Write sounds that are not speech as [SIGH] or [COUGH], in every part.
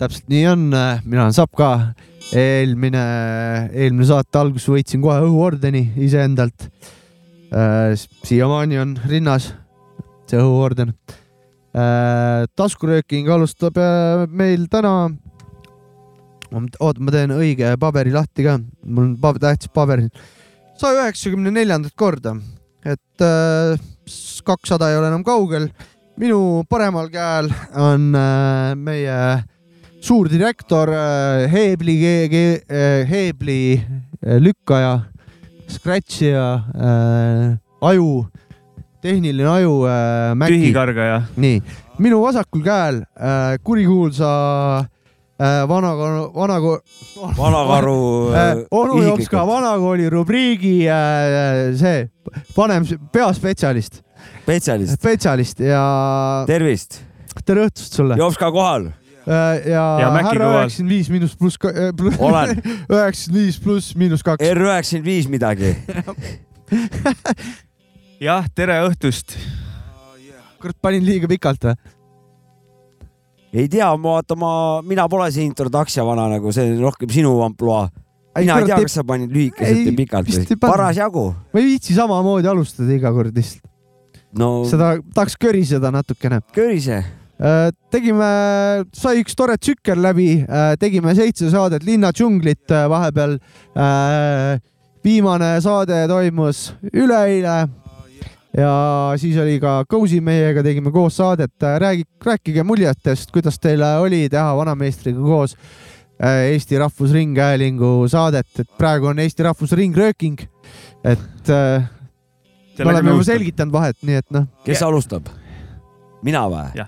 täpselt nii on, mina olen Sapka. eelmine, eelmine saate alguses võitsin kohe õhuordeni iseendalt. Siiamaani on rinnas see õhuorden. taskurööking alustab äh, meil täna. oota, ma teen õige paberi lahti ka, mul on paber, tähtis paber. saja üheksakümne neljandat korda, et äh, kakssada ei ole enam kaugel. minu paremal käel on äh, meie suurdirektor Heebli, Heebli lükkaja, scratchija äh,, aju, tehniline aju äh,. tühikargaja. nii, minu vasakul käel äh, kurikuulsa äh, vana, vana, vanakaru [LAUGHS] äh, onu Jopska vanakooli rubriigi äh, see vanem peaspetsialist. spetsialist. spetsialist ja. tervist. tere õhtust sulle. Jopska kohal Äh, ja, ja härra üheksakümmend viis miinus pluss, [LAUGHS] üheksakümmend viis pluss miinus kaks. R üheksakümmend viis midagi [LAUGHS] jah, tere õhtust. kurat, panin liiga pikalt või? ei tea, ma vaata, ma, mina pole see introduction vana nagu, see on rohkem sinu ampluaa. mina ei tea, kas sa panid lühikeselt või pikalt parasjagu. ma ei viitsi samamoodi alustada iga kord lihtsalt no,. seda tahaks köriseda natukene. körise Äh, tegime, sai üks tore tsükkel läbi, äh, tegime seitse saadet Linna džunglit äh, vahepeal. viimane saade toimus üleeile ja siis oli ka Cozy meiega, tegime koos saadet. räägi, rääkige muljetest, kuidas teil oli teha vanameistriga koos Eesti Rahvusringhäälingu saadet, et praegu on Eesti Rahvusring rööking. et me oleme juba selgitanud vahet, nii et noh. kes alustab? mina või?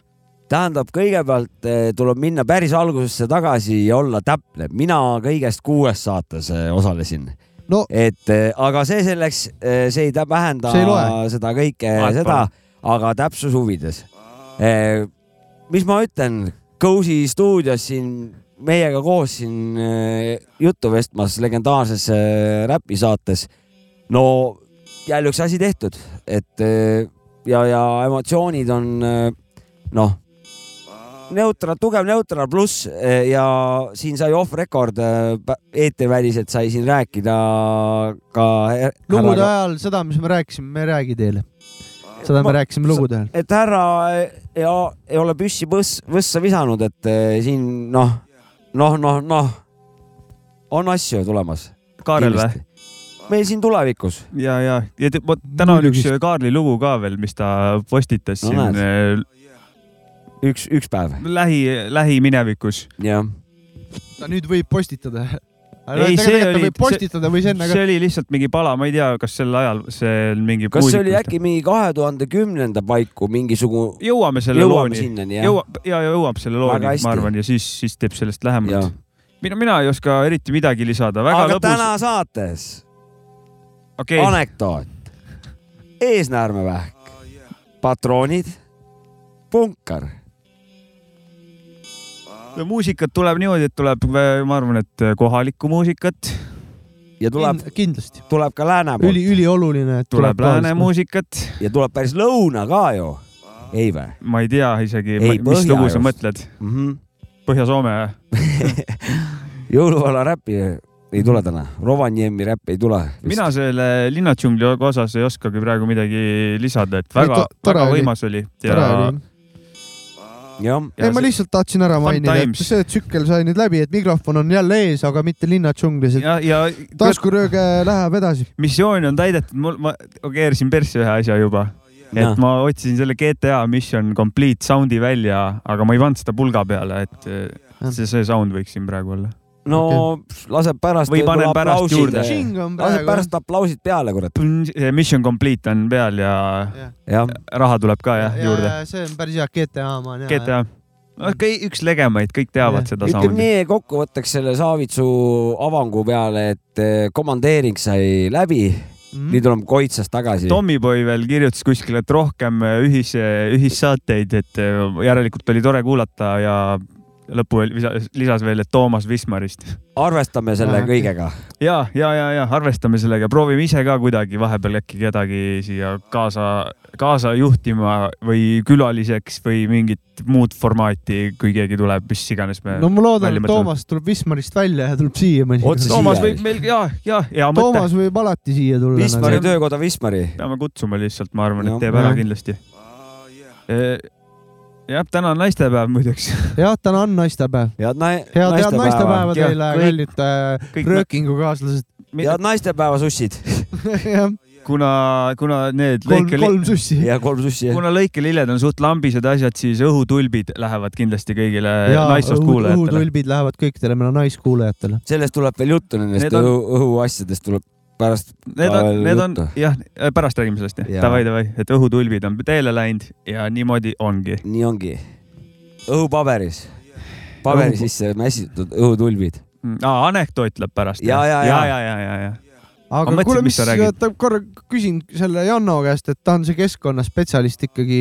Tähendab, kõigepealt tuleb minna päris algusesse tagasi ja olla täpne. mina kõigest kuues saates osalesin no.. et aga see selleks, see ei vähenda see seda kõike, seda, aga täpsuse huvides. mis ma ütlen, Cozy stuudios siin meiega koos siin juttu vestmas legendaarses räpisaates. no jälle üks asi tehtud, et ja, ja emotsioonid on noh neutral, tugev neutral pluss eh, ja siin sai off record eh, eetriväliselt sai siin rääkida ka. lugude ajal seda, mis me rääkisime, me ei räägi teile. seda me rääkisime lugude ajal. et härra ja ei ole püssi võss, võssa visanud, et eh, siin noh, noh, noh, noh, on asju tulemas. Kaarel või? meil siin tulevikus. ja, ja, ja täna on üks Kaarli lugu ka veel, mis ta postitas no, siin näed üks, üks päev. lähi, lähiminevikus. jah. ta nüüd võib postitada ei, see oli, ka. see oli lihtsalt mingi pala, ma ei tea, kas sel ajal see mingi. kas see oli äkki mingi kahe tuhande kümnenda paiku mingisugune? jõuame selle jõuame looni. jõuab ja jõuab selle looni, ma arvan, ja siis, siis teeb sellest lähemalt. mina, mina ei oska eriti midagi lisada. aga lõbus... täna saates okay. anekdoot, eesnäärmevähk, patroonid, punkar muusikat tuleb niimoodi, et tuleb, ma arvan, et kohalikku muusikat. ja tuleb Kind,, kindlasti tuleb ka lääne poolt. üli, ülioluline, tuleb, tuleb lääne muusikat. ja tuleb päris lõuna ka ju, ei vä? ma ei tea isegi, mis lugu sa mõtled mm -hmm.? Põhja-Soome [LAUGHS] jõuluvana räppi ei tule täna, Rovaniemi räpp ei tule. mina selle linnadžungli osas ei oskagi praegu midagi lisada, et väga, väga võimas oli. tore oli ei, ma lihtsalt tahtsin ära mainida, et see tsükkel sai nüüd läbi, et mikrofon on jälle ees, aga mitte linnadžunglis. ja, ja taskurööge läheb edasi. missioon on täidetud, mul, ma keerasin persse ühe asja juba. et ja. ma otsisin selle GTA Mission Complete sound'i välja, aga ma ei pannud seda pulga peale, et see, see sound võiks siin praegu olla no okay. laseb pärast. või panen pärast juurde. laseb pärast aplausid peale, kurat. Mission complete on peal ja, ja. raha tuleb ka jah ja, juurde. see on päris hea, GTA oma. GTA no, üks legemaid, kõik teavad ja. seda ütleme nii kokkuvõtteks selle Saavitsu avangu peale, et eh, komandeering sai läbi mm. nüüd oleme Koitsas tagasi. Tommyboy veel kirjutas kuskil, et rohkem ühis, ühissaateid, et järelikult oli tore kuulata ja lõppu lisas veel, et Toomas Wismarist. arvestame selle ah, kõigega. ja, ja, ja, ja arvestame sellega, proovime ise ka kuidagi vahepeal äkki kedagi siia kaasa, kaasa juhtima või külaliseks või mingit muud formaati, kui keegi tuleb, mis iganes me. no ma loodan, et Toomas tuleb Wismarist välja ja tuleb siia mõnikord. Toomas võib meil ja, ja, hea mõte. Toomas võib alati siia tulla. Wismari nagu. töökoda Wismari. peame kutsuma lihtsalt, ma arvan, et teeb ära kindlasti jah, täna on naistepäev muideks. [LAUGHS] jah, täna on naistepäev. head na head, head naistepäeva teile, kallid äh, röökingukaaslased. head naistepäeva sussid [LAUGHS] kuna, kuna need kolm, lõike... kolm sussi. ja kolm sussi, kuna lõikelilled on suht lambised asjad, siis õhutulbid lähevad kindlasti kõigile naissoost kuulajatele. õhutulbid lähevad kõikidele meie naiskuulajatele. sellest tuleb veel juttu, nendest on... õhuasjadest tuleb pärast. Need on, need on jah, pärast räägime sellest jah ja., davai, davai, et õhutulbid on teele läinud ja niimoodi ongi. nii ongi. õhupaberis, paberi Õhu... sisse mässitud õhutulbid mm,. aa, anekdoot läheb pärast. ja, ja, ja, ja, ja, ja, ja aga kuule, mis, oota korra küsin selle Janno käest, et ta on see keskkonnaspetsialist ikkagi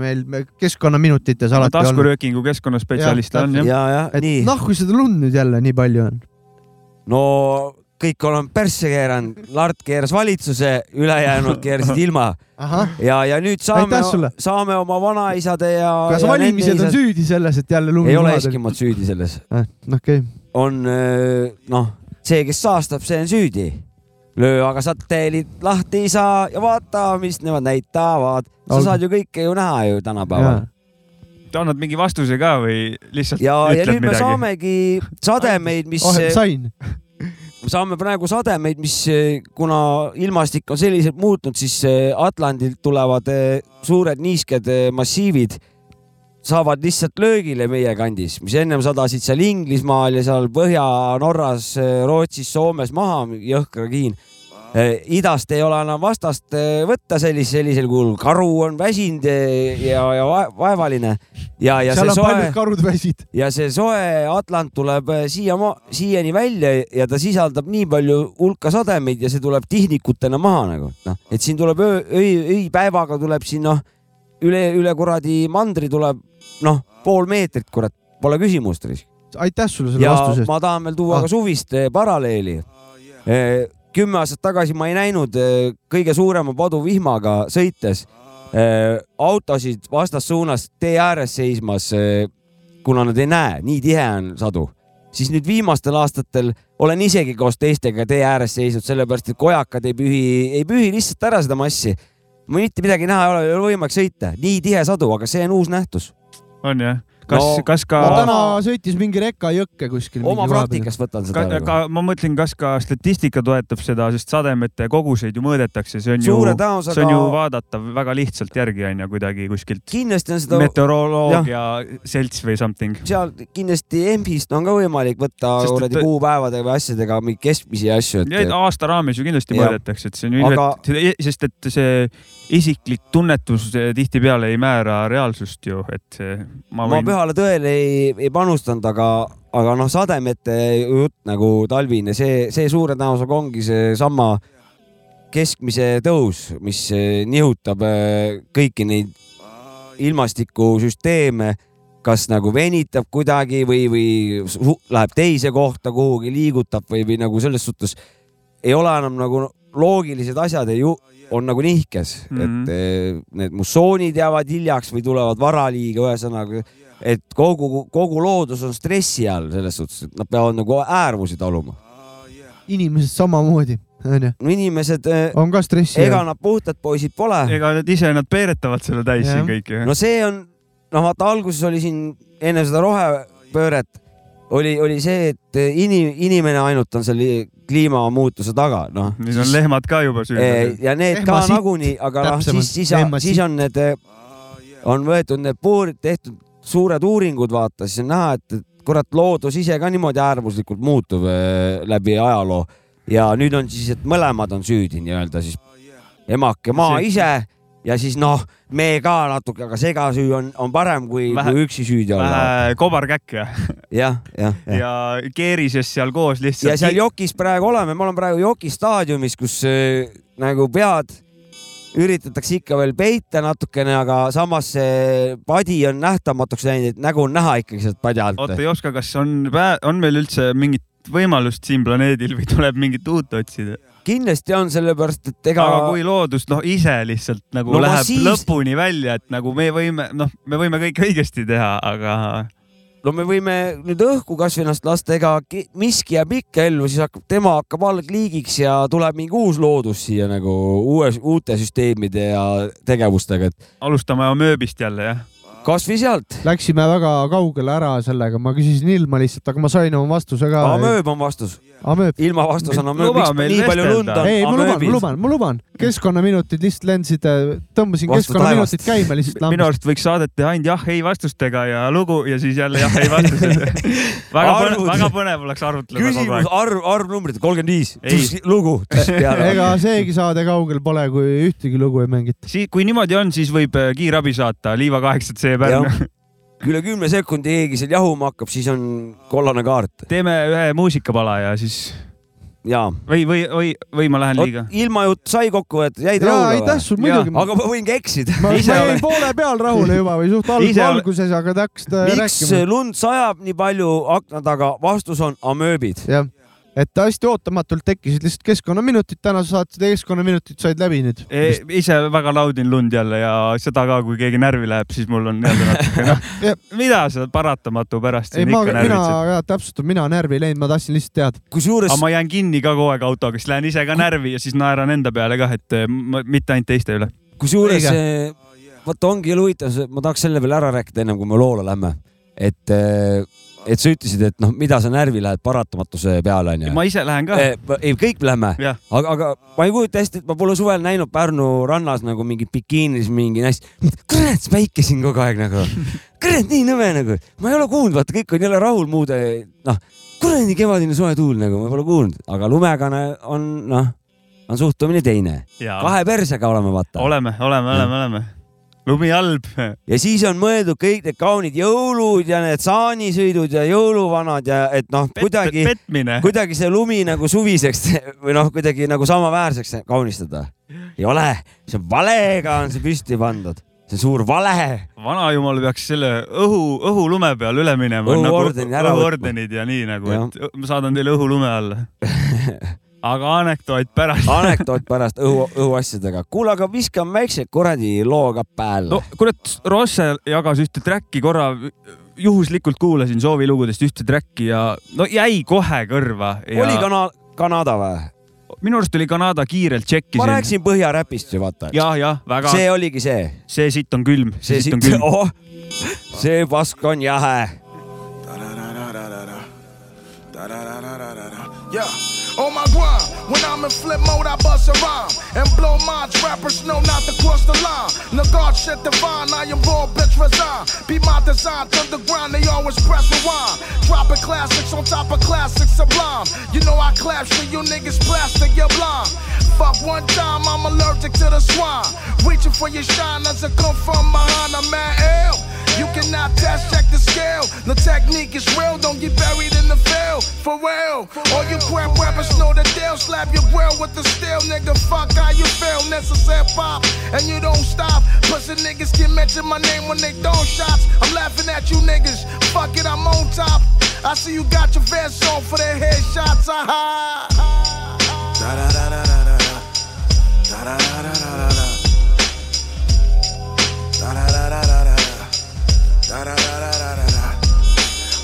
meil keskkonnaminutites no, alati olnud. taskuröökingu keskkonnaspetsialist on jah. ja, ja, nii. noh, kui seda lund nüüd jälle nii palju on. no kõik oleme persse keeranud, Lart keeras valitsuse, ülejäänud keerasid ilma. ja, ja nüüd saame, saame oma vanaisade ja. kas ja valimised on süüdi selles, et jälle lumi ei ole Eskimod süüdi selles eh,. okei okay.. on noh, see, kes saastab, see on süüdi. löö aga satelliit lahti isa ja vaata, mis nemad näitavad. sa Olgu. saad ju kõike ju näha ju tänapäeval annad mingi vastuse ka või lihtsalt ja, ja nüüd midagi? me saamegi sademeid, mis oh,. sain saame praegu sademeid, mis kuna ilmastik on selliselt muutnud, siis Atlandilt tulevad eh, suured niisked eh, massiivid saavad lihtsalt löögile meie kandis, mis ennem sadasid seal Inglismaal ja seal Põhja-Norras, eh, Rootsis, Soomes maha, jõhkra kiin. Eh, idast ei ole enam vastast eh, võtta sellis, sellisel kujul, karu on väsinud eh, ja, ja vaevaline ja, ja seal see soe, karud väsid. ja see soe Atlant tuleb siia, siiani välja ja ta sisaldab nii palju hulka sademeid ja see tuleb tihnikutena maha nagu noh, et siin tuleb öö, öö, öipäevaga tuleb siin noh, üle, üle kuradi mandri tuleb noh, pool meetrit, kurat, pole küsimust. aitäh sulle selle vastuse eest. ma tahan veel tuua ah. ka suvist paralleeli kümme aastat tagasi ma ei näinud äh, kõige suurema paduvihmaga sõites äh, autosid vastassuunas tee ääres seismas, äh, kuna nad ei näe, nii tihe on sadu. siis nüüd viimastel aastatel olen isegi koos teistega tee ääres seisnud, sellepärast et kojakad ei pühi, ei pühi lihtsalt ära seda massi. mitte midagi näha ei ole, ei ole võimalik sõita, nii tihe sadu, aga see on uus nähtus. on jah kas no,, kas ka. täna sõitis mingi reka jõkke kuskil. oma praktikast võtan seda. Ka, ma mõtlen, kas ka statistika toetab seda, sest sademete koguseid ju mõõdetakse, see on Suure ju, see on ju vaadatav väga lihtsalt järgi on ju kuidagi kuskilt. kindlasti on seda. meteoroloogia selts või something. seal kindlasti EMP-st on ka võimalik võtta kuradi et... kuupäevadega või asjadega mingeid keskmisi asju et.... aasta raames ju kindlasti ja. mõõdetakse, et see on ju Aga... ilmselt, sest et see isiklik tunnetus tihtipeale ei määra reaalsust ju, et ma võin. ma pühale tõele ei, ei panustanud, aga, aga noh, sademete jutt nagu talvine, see, see suure tõenäosusega ongi seesama keskmise tõus, mis nihutab äh, kõiki neid ilmastikusüsteeme, kas nagu venitab kuidagi või, või läheb teise kohta kuhugi, liigutab või, või nagu selles suhtes ei ole enam nagu loogilised asjad ei ju on nagu nihkes mm, -hmm. et eh, need mussoonid jäävad hiljaks või tulevad varaliiga, ühesõnaga, et kogu, kogu loodus on stressi all selles suhtes, et nad peavad nagu äärmusi taluma. inimesed samamoodi onju. inimesed eh, on ka stressi ega nad puhtad poisid pole. ega nad ise, nad peeretavad selle täis siin kõik ju. no see on, noh, vaata alguses oli siin enne seda rohepööret oli, oli see, et inim, inimene ainult on selle kliimamuutuse taga, noh. nüüd on lehmad ka juba süüdi. ja need Lehma ka siit, nagunii, aga noh, siis, siis, siis on need, on võetud need puurid, tehtud suured uuringud, vaata, siis on näha, et kurat, loodus ise ka niimoodi äärmuslikult muutub äh, läbi ajaloo ja nüüd on siis, et mõlemad on süüdi nii-öelda siis emake maa ise ja siis noh, me ka natuke, aga segasüü on, on parem kui, kui üksi süüdi olla. kobarkäkk ja. jah, jah. ja, ja keerises seal koos lihtsalt. ja seal jokis praegu oleme, ma olen praegu joki staadiumis, kus äh, nagu pead üritatakse ikka veel peita natukene, aga samas see padi on nähtamatuks läinud, et nägu on näha ikkagi sealt padja alt. oota, ei oska, kas on, on meil üldse mingit võimalust siin planeedil või tuleb mingit uut otsida? Kindlasti on, sellepärast et ega. aga kui loodus noh, ise lihtsalt nagu no, läheb siis... lõpuni välja, et nagu me võime, noh, me võime kõike õigesti teha, aga. no me võime nüüd õhku kasvõi ennast lasta, ega miski jääb ikka ellu, siis hakkab, tema hakkab algliigiks ja tuleb mingi uus loodus siia nagu uue, uute süsteemide ja tegevustega, et. alustame amööbist jälle, jah kasvõi sealt. Läksime väga kaugele ära sellega, ma küsisin ilma lihtsalt, aga ma sain oma vastuse ka. amööb on vastus. Ilma vastusena amööb, miks nii palju lund on? ei, ma luban, ma luban, ma luban. keskkonnaminutid lihtsalt lendasid, tõmbasin keskkonnaminutid käima lihtsalt lambist. minu arust võiks saadet teha ainult jah-ei vastustega ja lugu ja siis jälle jah-ei vastused [LAUGHS] väga põnev, väga põnev oleks arutleda kogu aeg. küsimus, arv, arvnumbrid, kolmkümmend viis, lugu. [LAUGHS] ega seegi saade kaugel pole, kui ühtegi lugu ei mängita. kui niimoodi on, siis võib äh, kiirabi saata Liiva kaheksat C Pärnu üle kümne sekundi keegi seal jahuma hakkab, siis on kollane kaart. teeme ühe muusikapala ja siis. jaa. või, või, või, või ma lähen liiga? ilmajutt sai kokkuvõttes, jäid rahule või? aitäh sul muidugi. aga ma võin ka eksida. ma, ma jäin poole peal rahule juba või suht alg, alguses, aga te hakkasite rääkima. miks lund sajab nii palju akna taga? vastus on amööbid. jah et hästi ootamatult tekkisid lihtsalt keskkonnaminutid, täna sa saad seda keskkonnaminutid said läbi nüüd e,. ise väga naudin lund jälle ja seda ka, kui keegi närvi läheb, siis mul on jälle natuke noh [LAUGHS] mida sa paratamatu pärast siin ei, ikka närvitsed. mina, täpsustan, mina närvi ei läinud, ma tahtsin lihtsalt teada. kusjuures. aga ma jään kinni ka kogu aeg autoga, siis lähen ise ka närvi ja siis naeran enda peale kah, et eh, ma, mitte ainult teiste üle. kusjuures vot ongi huvitav, ma tahaks selle veel ära rääkida, ennem kui me loole lähme, et äh, et sa ütlesid, et noh, mida sa närvi lähed paratamatuse peale onju. ma ise lähen ka. ei, kõik lähme, aga, aga ma ei kujuta hästi, et ma pole suvel näinud Pärnu rannas nagu mingi bikiinis mingi naist. kurat, päike siin kogu aeg nagu, kurat, nii nõme nagu, ma ei ole kuulnud, vaata, kõik on jälle rahul muude, noh, kuradi kevadine soe tuul nagu, ma pole kuulnud, aga lumega on noh, on suhtumine teine. kahe persega oleme, vaata. oleme, oleme, oleme, oleme lumihalb. ja siis on mõeldud kõik need kaunid jõulud ja need saanisõidud ja jõuluvanad ja et noh, kuidagi, kuidagi see lumi nagu suviseks [LAUGHS] või noh, kuidagi nagu samaväärseks kaunistada. ei ole, see on valega on see püsti pandud see suur vale. vanajumal peaks selle õhu, õhulume peal üle minema. õhuordenid nagu, ja nii nagu, et ma saadan teile õhulume alla [LAUGHS] aga anekdoot pärast anekdoot pärast õhu, õhuasjadega. kuule, aga viskame väikse kuradi loo ka pääle. no kurat, Rosse jagas ühte track'i korra, juhuslikult kuulasin soovilugudest ühte track'i ja no jäi kohe kõrva ja.... oli kana-, Kanada või? minu arust oli Kanada, kiirelt tšekkisin. ma rääkisin põhjaräpist ju vaata. ja, jah, väga. see oligi see. see sitt on külm. see sitt on külm oh,. see pask on jahe. Yeah. When I'm in flip mode, I bust a rhyme and blow minds. Rappers know not to cross the line. No God shit divine, I am raw, bitch resign. Be my design, to the ground, they always press rewind. Dropping classics on top of classics sublime. You know I clap shit, you niggas plastic, you're blind. Fuck one time, I'm allergic to the swine. Reaching for your shine as it come from behind a man ill. You cannot test check the scale. The technique is real, don't get buried in the field. For real, all you crap rappers know the deal. Slap your grill with the steel, nigga. Fuck how you feel. Necessary pop, and you don't stop. Pussy niggas can mention my name when they throw shots. I'm laughing at you niggas. Fuck it, I'm on top. I see you got your vest on for the headshots. Aha. Da da da da da da. Da da da da da da. Da da da da da da.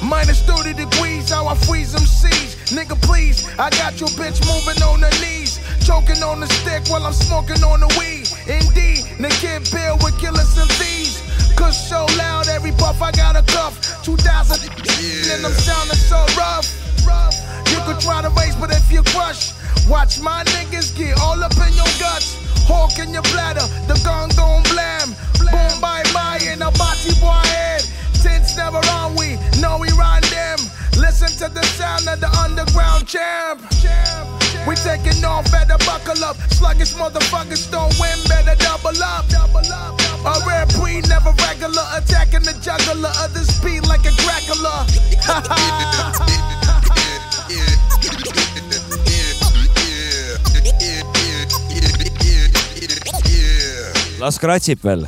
Minus 30 degrees, how I freeze them seas. Nigga, please, I got your bitch moving on her knees. Choking on the stick while I'm smoking on the weed. Indeed, the kid Bill with killers and thieves. Cause so loud, every puff I got a cuff. 2000 yeah. and I'm sounding so rough. You could try to race, but if you crush, watch my niggas get all up in your guts. Hawk in your bladder, the gun gon' blam. Boom, bye bye, in a body boy head. Tints never on, we know we. Listen to the sound of the underground champ. We taking off, better buckle up. Sluggish motherfuckers don't win, better double up. Double up. A rare breed, never regular. Attacking the juggler of the speed like a Dracula. las kratsib veel.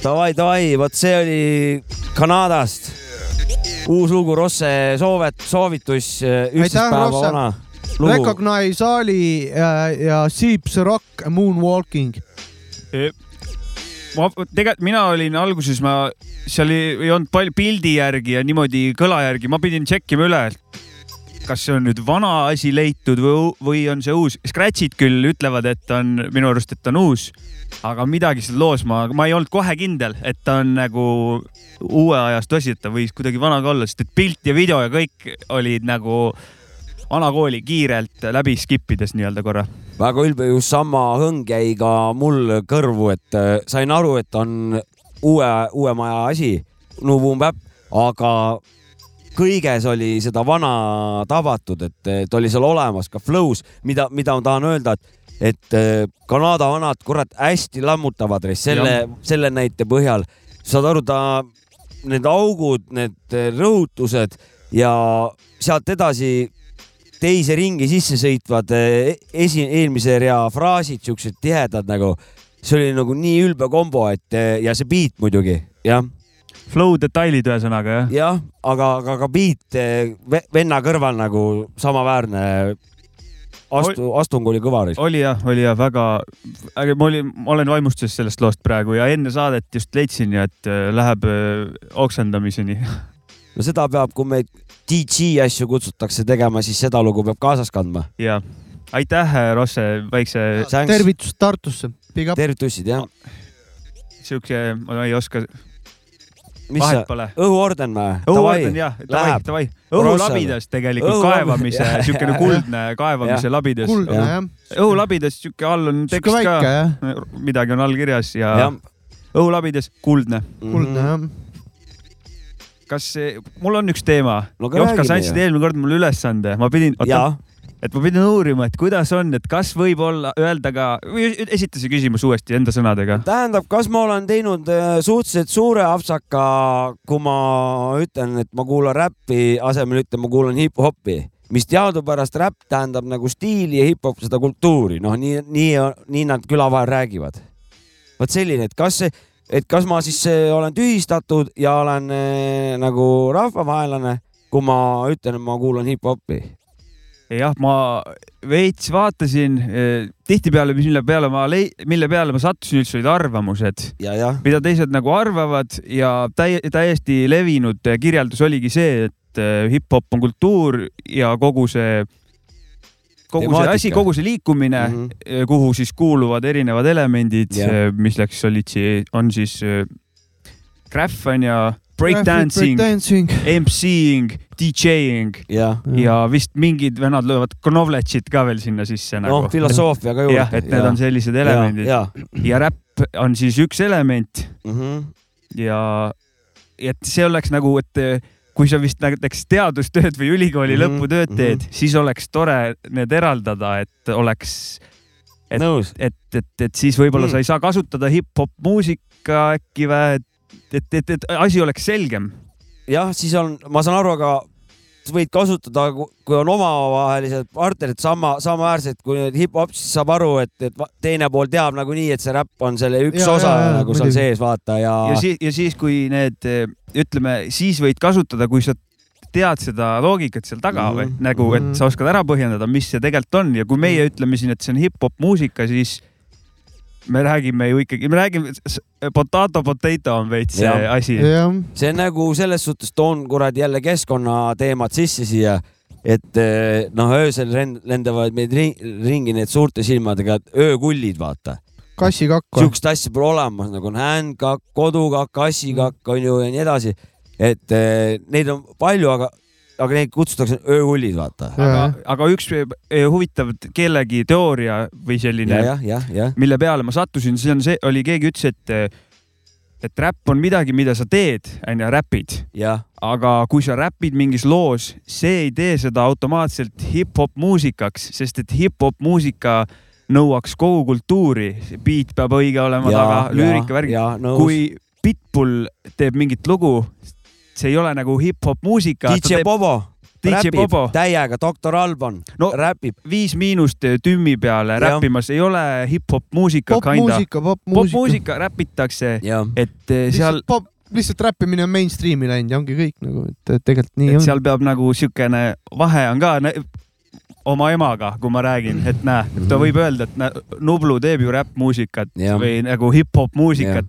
Davai, davai, vot see oli Kanadast. uus lugu, Rosse soovet-, soovitus, üksteist päeva vana lugu. Recognize Ali ja, ja Seeps Rock Moonwalking. ma tegelikult, mina olin alguses, ma, seal ei, ei olnud palju pildi järgi ja niimoodi kõla järgi, ma pidin tšekkima üle, et kas see on nüüd vana asi leitud või, või on see uus. Scratch'id küll ütlevad, et on minu arust, et on uus, aga midagi seal loos ma, ma ei olnud kohe kindel, et ta on nagu uue ajastu asi, et ta võis kuidagi vana ka olla, sest et pilt ja video ja kõik olid nagu vanakooli kiirelt läbi skip ides nii-öelda korra. väga ülbe, just sama hõng jäi ka mul kõrvu, et äh, sain aru, et on uue, uue maja asi, no boom bap, aga kõiges oli seda vana tabatud, et, et oli seal olemas ka flow's, mida, mida ma tahan öelda, et et äh, Kanada vanad, kurat, hästi lammutavad selle, selle näite põhjal. saad aru, ta, need augud, need äh, rõhutused ja sealt edasi teise ringi sisse sõitvad äh, esi, eelmise rea fraasid, siuksed tihedad nagu, see oli nagu nii ülbe kombo, et ja see beat muidugi, jah Flow detailid ühesõnaga jah? jah, aga, aga ka beat eh, venna kõrval nagu samaväärne. astu, astung oli kõva. oli jah, oli jah, väga, ma olin, ma olen vaimustuses sellest loost praegu ja enne saadet just leidsin ju, et eh, läheb eh, oksendamiseni. [LAUGHS] no seda peab, kui meid DJ asju kutsutakse tegema, siis seda lugu peab kaasas kandma. jah, aitäh, Rosse, väikse. tervitus Tartusse. tervitused jah. sihuke, ma ei oska mis sa, õhuorden või? õhuorden jah, davai, davai. õhulabidas tegelikult Õhu kaevamise, siukene [LAUGHS] kuldne kaevamise labidas. kuldne jah. õhulabidas siuke all on tekst väike, ka, midagi on all kirjas ja, ja. õhulabidas kuldne. kuldne jah. Kas, mul on üks teema. No,. Jopska, sa andsid eelmine kord mulle ülesande, ma pidin, oota, et ma pidin uurima, et kuidas on, et kas võib olla, öelda ka, esita see küsimus uuesti enda sõnadega. tähendab, kas ma olen teinud äh, suhteliselt suure apsaka, kui ma ütlen, et ma kuulan räppi, asemel ütlen, ma kuulan hip-hopi, mis teadupärast räpp tähendab nagu stiili ja hip-hop seda kultuuri, noh, nii, nii, nii nad küla vahel räägivad. vot selline, et kas see, et kas ma siis äh, olen tühistatud ja olen äh, nagu rahvavaenlane, kui ma ütlen, et ma kuulan hip-hopi jah, ma veits vaatasin eh, tihtipeale, mille peale ma, mille peale ma sattusin üldse, olid arvamused, mida teised nagu arvavad ja täi täiesti levinud kirjeldus oligi see, et eh, hip-hop on kultuur ja kogu see, kogu Temaatika. see asi, kogu see liikumine mm, -hmm. kuhu siis kuuluvad erinevad elemendid mis läks, olid, on siis Graph on ja breakdancing, MC-ing, DJ-ing ja, ja vist mingid vennad löövad knowledge'it ka veel sinna sisse nagu. noh, filosoofia ka juurde. jah, et need ja. on sellised elemendid ja, ja. ja räpp on siis üks element mm. -hmm. ja, et see oleks nagu, et kui sa vist näiteks teadustööd või ülikooli mm -hmm. lõputööd teed mm, -hmm. siis oleks tore need eraldada, et oleks et, et, et, et siis võib-olla mm. sa ei saa kasutada hip-hop muusika äkki või, et, et, et asi oleks selgem. jah, siis on, ma saan aru, aga sa võid kasutada, kui on omavahelised partnerid sama, samaväärsed, kui nüüd hip-hop, siis saab aru, et, et teine pool teab nagunii, et see räpp on selle üks ja, osa ja, nagu seal sees, vaata ja. ja siis, ja siis, kui need, ütleme, siis võid kasutada, kui sa tead seda loogikat seal taga mm -hmm. või nagu, et sa oskad ära põhjendada, mis see tegelikult on ja kui meie mhm. ütleme siin, et see on hip-hop muusika, siis me räägime ju ikkagi, me räägime, potato potato on veits see asi. see on nagu selles suhtes, toon kuradi jälle keskkonnateemad sisse siia, et eh, noh, öösel lendavad meid ringi need suurte silmadega öökullid, vaata. kassikakk. sihukest asja pole olemas, nagu on händkakk, kodukakk, kassikakk on ju ja nii edasi. et eh, neid on palju, aga aga neid kutsutakse ööhullid, vaata. aga, aga üks eh, huvitav kellegi teooria või selline, mille peale ma sattusin, see on see, oli, keegi ütles, et et räpp on midagi, mida sa teed, onju, räpid. aga kui sa räpid mingis loos, see ei tee seda automaatselt hip-hop muusikaks, sest et hip-hop muusika nõuaks kogu kultuuri, beat peab õige olema ja, taga, lüürika värgi. kui Pitbull teeb mingit lugu, see ei ole nagu hip-hop muusika. DJ teeb... Bobo räpib täiega, doktor Alban no, räpib. Viis miinust tümmi peale räppimas ei ole hip-hop muusika. popmuusika, popmuusika. popmuusika räpitakse, et eh, seal. lihtsalt räppimine on mainstream'i läinud ja ongi kõik nagu, et tegelikult nii et on. seal peab nagu siukene vahe on ka oma emaga, kui ma räägin, et näe, ta mhm. võib öelda, et näe, Nublu teeb ju räppmuusikat või nagu hip-hop muusikat.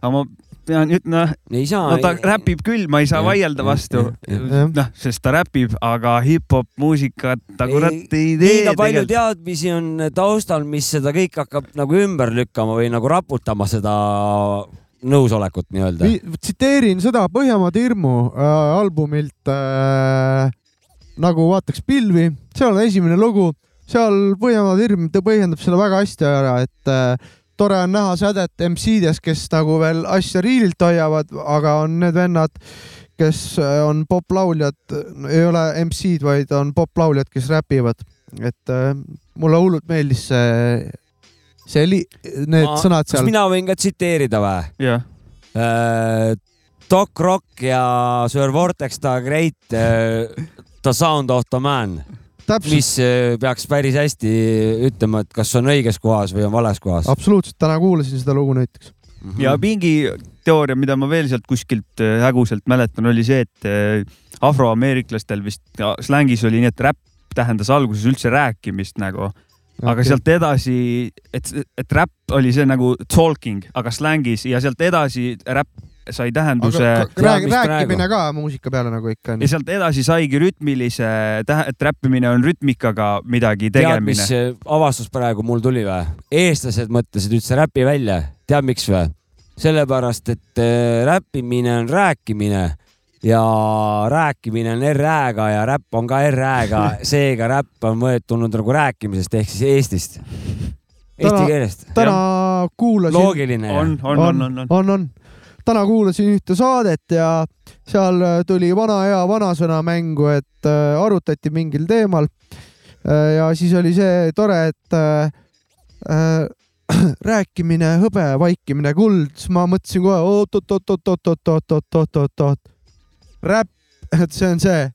aga ma pean ütlema, no ta räpib küll, ma ei saa ja, vaielda vastu. noh, sest ta räpib, aga hip-hop muusikat ta kurat ei tee. liiga palju teadmisi on taustal, mis seda kõike hakkab nagu ümber lükkama või nagu raputama seda nõusolekut nii-öelda. tsiteerin seda Põhjamaade hirmu äh, albumilt äh, nagu vaataks pilvi, seal on esimene lugu, seal Põhjamaade hirm, ta põhjendab selle väga hästi ära, et äh, tore on näha sädet MC-des, kes nagu veel asja riililt hoiavad, aga on need vennad, kes äh, on poplauljad, ei ole MC-d, vaid on poplauljad, kes räpivad. et äh, mulle hullult meeldis see, see li-, need Ma, sõnad seal. kas mina võin ka tsiteerida või? jah äh,. Doc Rock ja Sir Vortex The Great The Sound of the Man mis äh, peaks päris hästi ütlema, et kas on õiges kohas või on vales kohas. absoluutselt, täna kuulasin seda lugu näiteks mm. -hmm. ja mingi teooria, mida ma veel sealt kuskilt äh, häguselt mäletan, oli see, et äh, afroameeriklastel vist slängis oli nii, et räpp tähendas alguses üldse rääkimist nagu aga okay. sealt edasi, et, et räpp oli see nagu talking, aga slängis ja sealt edasi räpp sai tähenduse. rääkimine ka muusika peale nagu ikka on. ja sealt edasi saigi rütmilise, et räppimine on rütmikaga midagi tegemine. tead, mis avastus praegu mul tuli või? eestlased mõtlesid üldse räpi välja, tead miks või? sellepärast, et äh, räppimine on rääkimine ja rääkimine on R-ä-ga ja räpp on ka R-ä-ga, [LAUGHS] seega räpp on võetud nagu rääkimisest ehk siis Eestist. Eesti keelest. täna kuulasin. loogiline. on, on, on, on, on, on, on täna kuulasin ühte saadet ja seal äh, tuli vana hea vanasõna mängu, et äh, arutati mingil teemal. Äh, ja siis oli see tore, et äh, rääkimine hõbe, vaikimine kuld, siis ma mõtlesin kohe oot-oot-oot-oot-oot-oot-oot-oot-oot. räpp, et see on see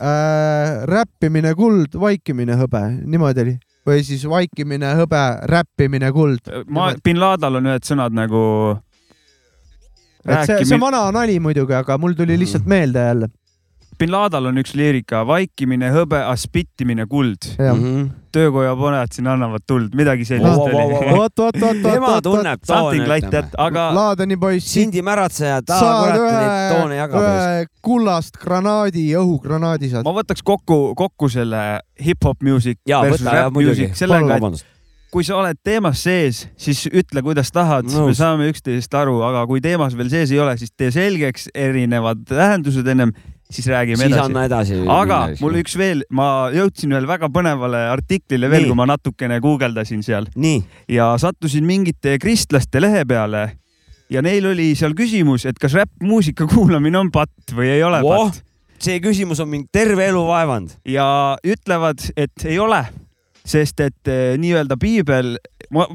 äh,. räppimine kuld, vaikimine hõbe, niimoodi oli või siis vaikimine hõbe, räppimine kuld. ma, bin Ladal on ühed sõnad nagu et see, see vana nali muidugi, aga mul tuli lihtsalt mm. meelde jälle. bin Ladal on üks liirika, vaikimine hõbe, spittimine kuld. Mm -hmm. töökoja poned siin annavad tuld, midagi sellist oli. vot, vot, vot, tema tunneb toone. Like aga. Laadeni poiss. Sindi märatseja, ta kurat neid toone jagab. ühe kullast granaadi, õhugranaadi saad. ma võtaks kokku, kokku selle hip-hop music ja, versus võta, rap music sellega, et kui sa oled teemas sees, siis ütle, kuidas tahad, me saame üksteisest aru, aga kui teemas veel sees ei ole, siis tee selgeks erinevad tähendused ennem, siis räägime siis edasi. edasi. aga mul üks veel, ma jõudsin ühele väga põnevale artiklile veel, kui ma natukene guugeldasin seal. ja sattusin mingite kristlaste lehe peale ja neil oli seal küsimus, et kas räppmuusika kuulamine on patt või ei ole oh, patt. see küsimus on mind terve elu vaevanud. ja ütlevad, et ei ole sest et eh, nii-öelda piibel,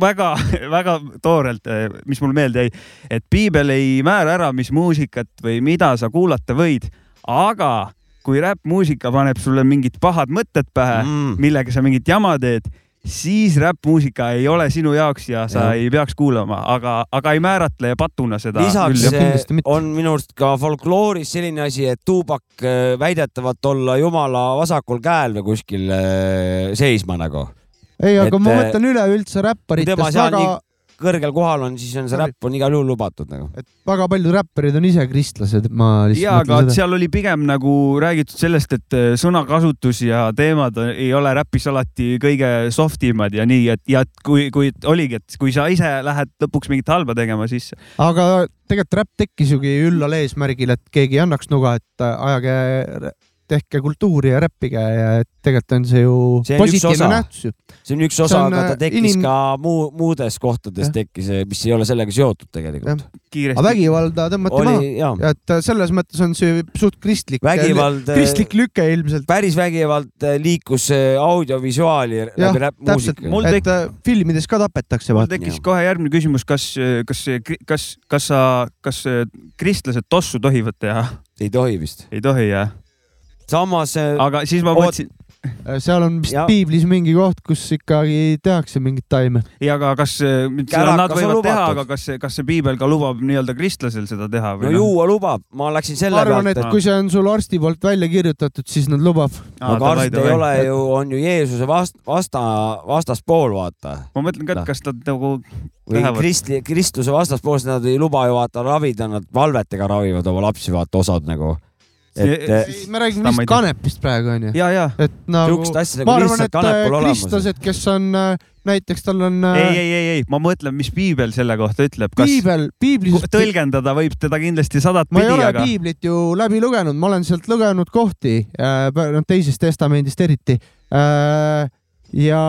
väga-väga [LAUGHS] toorelt, eh, mis mul meelde jäi, et piibel ei määra ära, mis muusikat või mida sa kuulata võid, aga kui räppmuusika paneb sulle mingid pahad mõtted pähe mm., millega sa mingit jama teed siis räppmuusika ei ole sinu jaoks ja sa ja. ei peaks kuulama, aga, aga ei määratle patuna seda. lisaks on minu arust ka folklooris selline asi, et tuubak äh, väidetavalt olla jumala vasakul käel või kuskil äh, seisma nagu. ei, aga et, ma äh, mõtlen üleüldse räpparitest väga kõrgel kohal on, siis on see räpp on igal juhul lubatud nagu. et väga paljud räpparid on ise kristlased, ma lihtsalt. ja, aga seda. seal oli pigem nagu räägitud sellest, et äh, sõnakasutus ja teemad ei ole räpis alati kõige soft imad ja nii, et ja et kui, kui oligi, et kui sa ise lähed lõpuks mingit halba tegema, siis. aga tegelikult räpp tekkis jugi üllal eesmärgil, et keegi ei annaks nuga, et äh, ajage tehke kultuuri ja räppige ja tegelikult on see ju See on üks positiivne osa. nähtus ju. see on üks osa, aga ta äh, tekkis inim- ka muu, muudes kohtades Jah. tekkis, mis ei ole sellega seotud tegelikult. aga vägivalda tõmmati maha oli ja et äh, selles mõttes on see suht kristlik, vägivald, kristlik lüke ilmselt, päris vägivald äh, liikus äh, audiovisuaali läbi räppmuusika. Et tek- äh, filmides ka tapetakse mul tekkis kohe järgmine küsimus, kas, kas, kas, kas sa, kas kristlased tossu tohivad teha? ei tohi vist. ei tohi jah? Samas äh, aga siis ma mõtlesin, Äh, seal on vist Ja- piiblis mingi koht, kus ikkagi tehakse mingit taime. ei, aga kas äh, Kärakas nad on võivad teha, aga kas, kas see piibel ka lubab nii-öelda kristlasel seda teha no noh? juua lubab, ma läksin selle ma arvan, et pealt, kui see on sul arsti poolt välja kirjutatud, siis nad lubab. Aga arst ei ole ju, on ju Jeesuse vast-, vasta, vastaspool, vaata. ma mõtlen ka, et kas nad nagu või kristli, kristluse vastaspool, sest nad ei luba ju vaata ravida, nad valvetega ravivad oma lapsi, vaata osad nagu. Et eh, me räägime tea. kanepist praegu onju. ja, ja et nagu asja ma nagu arvan, et olemas. kristlased, kes on äh, näiteks tal on ei, ei, ei, ei, ma mõtlen, mis piibel selle kohta ütleb, kas piibel, piiblis, tõlgendada võib teda kindlasti sadat ma ei pidi, ole aga piiblit ju läbi lugenud, ma olen sealt lugenud kohti, noh teisest testamendist eriti. ja,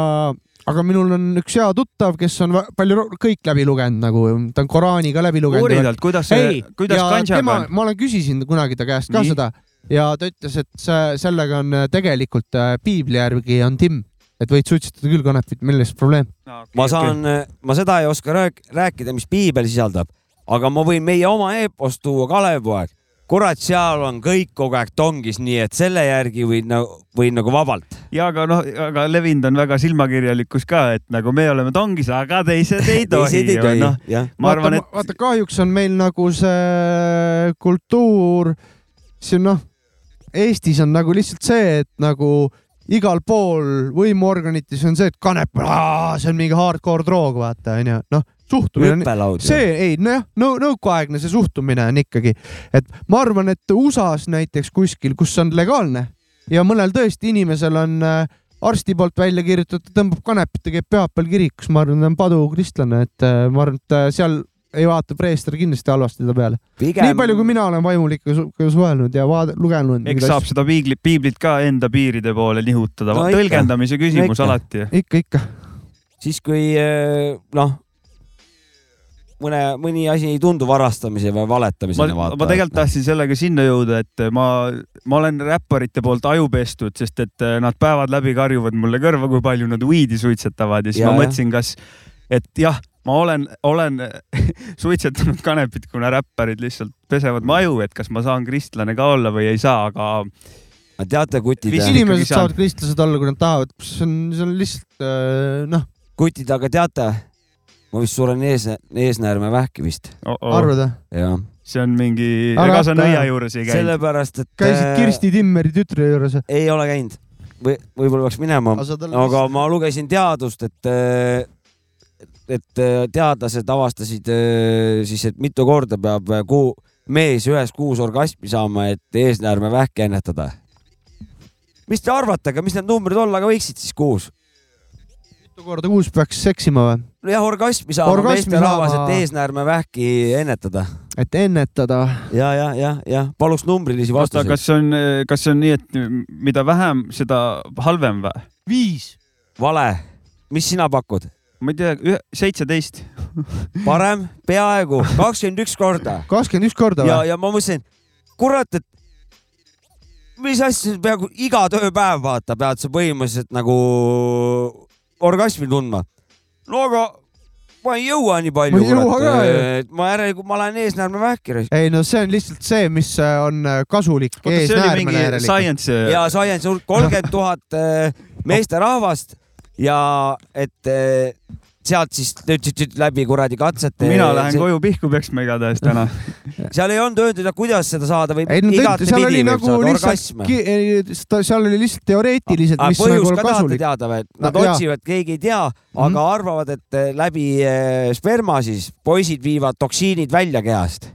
aga minul on üks hea tuttav, kes on palju kõik läbi lugenud nagu, ta on Koraani ka läbi lugenud uuri. talt, kuidas ei see, kuidas tema on?, ma olen küsisin kunagi ta käest ka Nii. seda ja ta ütles, et see, sellega on äh, tegelikult äh, piibli järgi on timm, et võid suitsetada küll kanepit, milles probleem. ma saan, ma seda ei oska rääk- rääkida, mis piibel sisaldab, aga ma võin meie oma eepost tuua Kalevipoeg. kurat, seal on kõik kogu aeg tongis, nii et selle järgi võin nagu, võin nagu vabalt. ja aga noh, aga levinud on väga silmakirjalikkus ka, et nagu me oleme tongis, aga teised ei [LAUGHS] tohi jah. ma arvan, et vaata, kahjuks on meil nagu see kultuur, see noh, Eestis on nagu lihtsalt see, et nagu igal pool võimuorganites on see, et kanep, see on mingi hardcore droog, vaata onju, noh, suhtumine on see ei nojah, no nõukaaegne see suhtumine on ikkagi, et ma arvan, et USA-s näiteks kuskil, kus on legaalne ja mõnel tõesti inimesel on äh, arsti poolt välja kirjutatud, tõmbab kanepit ja käib pühapäeval kirikus, ma arvan, ta on padukristlane, et äh, ma arvan, et äh, seal ei vaata preester kindlasti halvasti ta peale. pigem nii palju, kui mina olen vaimulikega su suhelnud ja vaad-, lugenud. eks saab seda piiblit, piiblit ka enda piiride poole nihutada No no,, tõlgendamise küsimus ikka. alati. ikka, ikka. siis, kui noh, mõne, mõni asi ei tundu varastamise või ma valetamisena, ma vaata. tegelikult tahtsin sellega sinna jõuda, et ma, ma olen räpparite poolt aju pestud, sest et äh, nad päevad läbi karjuvad mulle kõrva, kui palju nad weed'i suitsetavad. Ja siis Ja, ma mõtlesin, kas, et jah, ma olen, olen [LAUGHS] suitsetanud kanepit, kuna räpparid lihtsalt pesevad mu aju, et kas ma saan kristlane ka olla või ei saa, aga teate, kutid inimesed saavad kristlased olla, kui nad tahavad, see on, see on lihtsalt äh, noh, kutid, aga teate, ma vist suren ees, eesnäärme vähki vist, oh -oh, arvad või? jah. see on mingi, Aga ega sa nõia juures ei käinud? sellepärast, et käisid äh, Kirsti Timmeri tütre juures või? ei ole käinud või võib-olla peaks minema, aga ma lugesin teadust, et, et äh, teadlased avastasid äh, siis, et mitu korda peab äh, kuu, mees ühes kuus orgasmi saama, et eesnäärmevähki ennetada. mis te arvate, aga mis need numbrid olla ka võiksid siis kuus? Mitu korda kuus peaks seksima või? jah, orgasmi saama Orgasmi meesterahvas, saama. et eesnäärmevähki ennetada. et ennetada. ja, ja, ja, ja paluks numbrilisi vastuseid. kas on, kas on nii, et mida vähem, seda halvem või? viis. vale, mis sina pakud? ma ei tea, seitseteist. [LAUGHS] parem, peaaegu kakskümmend üks korda kakskümmend üks korda ja, või? ja ma mõtlesin, kurat, et mis asja, peaaegu iga tööpäev vaata, pead sa põhimõtteliselt nagu orgasmi tundma. no aga ma ei jõua nii palju Ma ei jõua ka, ju. ma järelikult ma olen eesnäärmevähki. ei no see on lihtsalt see, mis äh, on äh, kasulik science. ja science kolmkümmend tuhat äh, meesterahvast ja et äh, sealt siis tüt-tüt-tüt läbi kuradi katsete. mina lähen koju pihku peksma igatahes täna. [LAUGHS] seal ei olnud öeldud, kuidas seda saada või ei no seal oli võib nagu saada lihtsalt orgasm., seal oli lihtsalt teoreetiliselt, mis põhjus nagu ka tahate kasulik. teada või? Nad No, otsivad, keegi ei tea, aga Mhm. arvavad, et eh, läbi eh, sperma siis poisid viivad toksiinid välja kehast.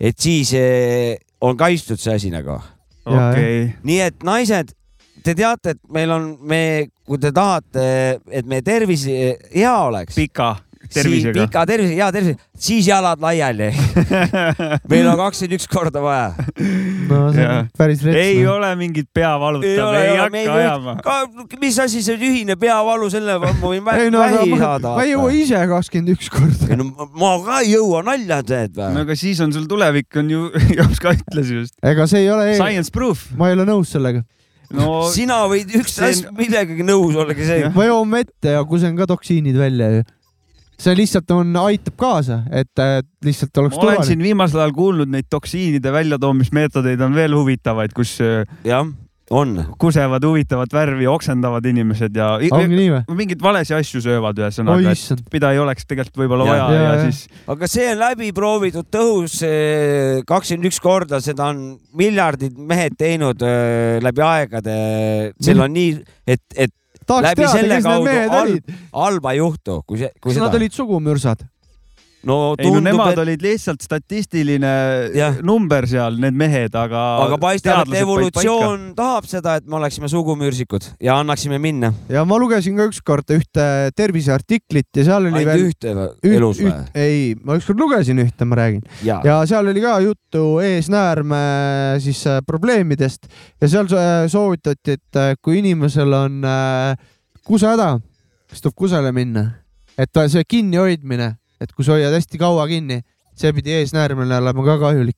et siis eh, on kaitstud see asi nagu. okei, nii et naised, te teate, et meil on, me, kui te tahate, et meie tervis eh, hea oleks, pika, tervisega. pika tervise, hea tervise, siis jalad laiali [LAUGHS] meil on kakskümmend üks korda vaja. no see on päris rets. ei no. ole mingit peavalutav, ei, ei hakka ajama. mis asi see tühine peavalu, selle ma võin [LAUGHS] vähi no, saada. ma ei jõua ise kakskümmend üks korda. no ma ka ei jõua, nalja teed või? no aga siis on sul tulevik on ju, [LAUGHS] Jops ka ütles just. ega see ei ole. Science proof. ma ei ole nõus sellega no sina võid ükstahes see... millegagi nõus olla, aga see. ma joon vett ja kusen ka toksiinid välja ju see lihtsalt on, aitab kaasa, et lihtsalt oleks ma olen siin viimasel ajal kuulnud neid toksiinide väljatoomismeetodeid on veel huvitavaid, kus. jah on. kusevad huvitavat värvi, oksendavad inimesed ja. mingeid valesid asju söövad ühesõnaga, et mida ei oleks tegelikult võib-olla vaja ja, ja, ja siis. aga see on läbi proovitud tõhus kakskümmend üks korda, seda on miljardid mehed teinud äh, läbi aegade. seal on nii, et, et Tahaks läbi teada, selle kaudu halb, halba ei juhtu, kui see, kui kas seda. Nad olid sugumürsad no tundub, ei no nemad et... olid lihtsalt statistiline ja. number seal, need mehed, aga. aga paistab, et evolutsioon tahab seda, et me oleksime sugumürsikud ja annaksime minna. ja ma lugesin ka ükskord ühte terviseartiklit ja seal oli Ainult veel. ühte üht, elus või? ei, ma ükskord lugesin ühte, ma räägin. Ja. ja seal oli ka juttu eesnäärme siis äh, probleemidest ja seal äh, soovitati, et äh, kui inimesel on kusehäda, siis tuleb kusele minna, et see kinnihoidmine et kui sa hoiad hästi kaua kinni, see pidi eesnäärmele olema ka kahjulik.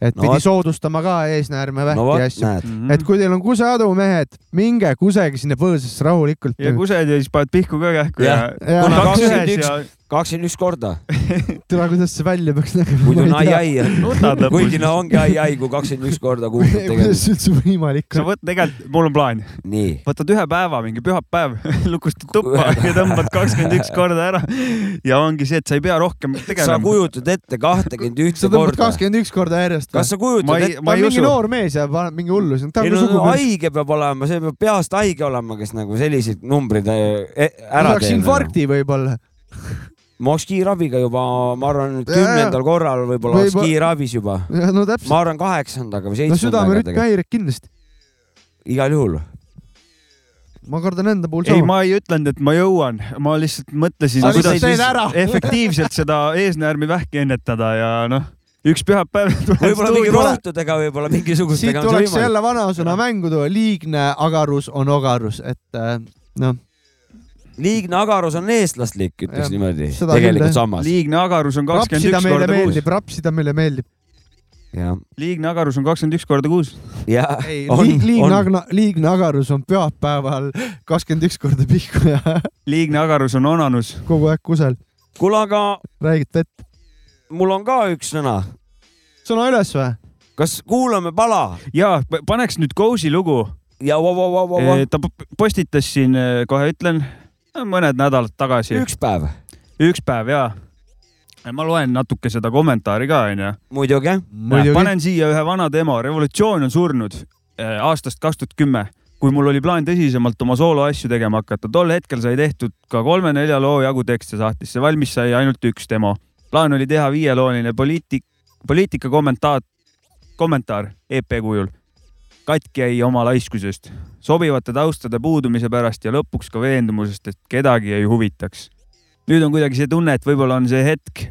et no, pidi soodustama ka eesnäärmevähki no, ja asju. Mm -hmm. et kui teil on kuseadu, mehed, minge kusege sinna põõsasse rahulikult. ja kused ja siis paned pihku ka kähku ja, ja. ja. kuna kaks ühes ja kakskümmend üks korda. [LAUGHS] tere, kuidas see välja peaks nägema? muidu on ai-ai. [LAUGHS] [LAUGHS] kuigi no ongi ai-ai, kui kakskümmend üks korda kuulud tegelikult. kuidas see üldse võimalik on? sa võt-, tegelikult mul on plaan. võtad ühe päeva, mingi pühapäev, lukustad tuppa ja tõmbad kakskümmend üks korda ära. ja ongi see, et sa ei pea rohkem tegelema. sa kujutad ette kahtekümmend ühte korda. sa tõmbad kakskümmend üks korda järjest. kas sa kujutad ette? ta on mingi noor mees ja paneb mingi hullus. ei no haige peab olema, see peab peast haige olema, kes nagu selliseid numbreid äh, e-, ära teeb. infarkti võib-olla ma oleks kiirabiga juba, ma arvan, kümnendal korral võib-olla oleks kiirabis juba. No, ma arvan kaheksandaga või seitsmendaga. no südamerütmihäired kindlasti. igal juhul. ma kardan enda puhul sama. ei, ma ei ütelnud, et ma jõuan, ma lihtsalt mõtlesin, kuidas [LAUGHS] efektiivselt seda eesnäärmivähki ennetada ja noh üks pühapäev [LAUGHS] võib-olla mingi rohtudega, võib-olla mingisugustega. siit tuleks jälle vanasõna mängu tuua, liigne agarus on ogarus, et äh, noh liigne agarus on eestlaslik, ütleks niimoodi. tegelikult sammas. liigne agarus on kakskümmend üks korda kuus. rapsida meile meeldib. liigne agarus on kakskümmend üks korda kuus. ei, liigne, liigne agarus on pühapäeval kakskümmend üks korda pihku ja. liigne agarus on onanus. kogu aeg kusel. kuule, aga. räägid vett? mul on ka üks sõna. sõna üles või? kas kuulame pala? ja, paneks nüüd Kousi lugu. ja vau, vau, vau, vau. ta postitas siin, kohe ütlen mõned nädalad tagasi. üks päev. üks päev ja. ma loen natuke seda kommentaari ka onju. muidugi. panen siia ühe vana demo, Revolutsioon on surnud äh, aastast kaks tuhat kümme kui mul oli plaan tõsisemalt oma sooloasju tegema hakata, tol hetkel sai tehtud ka kolme-nelja loo jagu tekste sahtlisse, valmis sai ainult üks demo. plaan oli teha viielooline poliitik, poliitika kommentaat, kommentaar EP kujul katki jäi oma laiskusest, sobivate taustade puudumise pärast ja lõpuks ka veendumusest, et kedagi ei huvitaks. nüüd on kuidagi see tunne, et võib-olla on see hetk,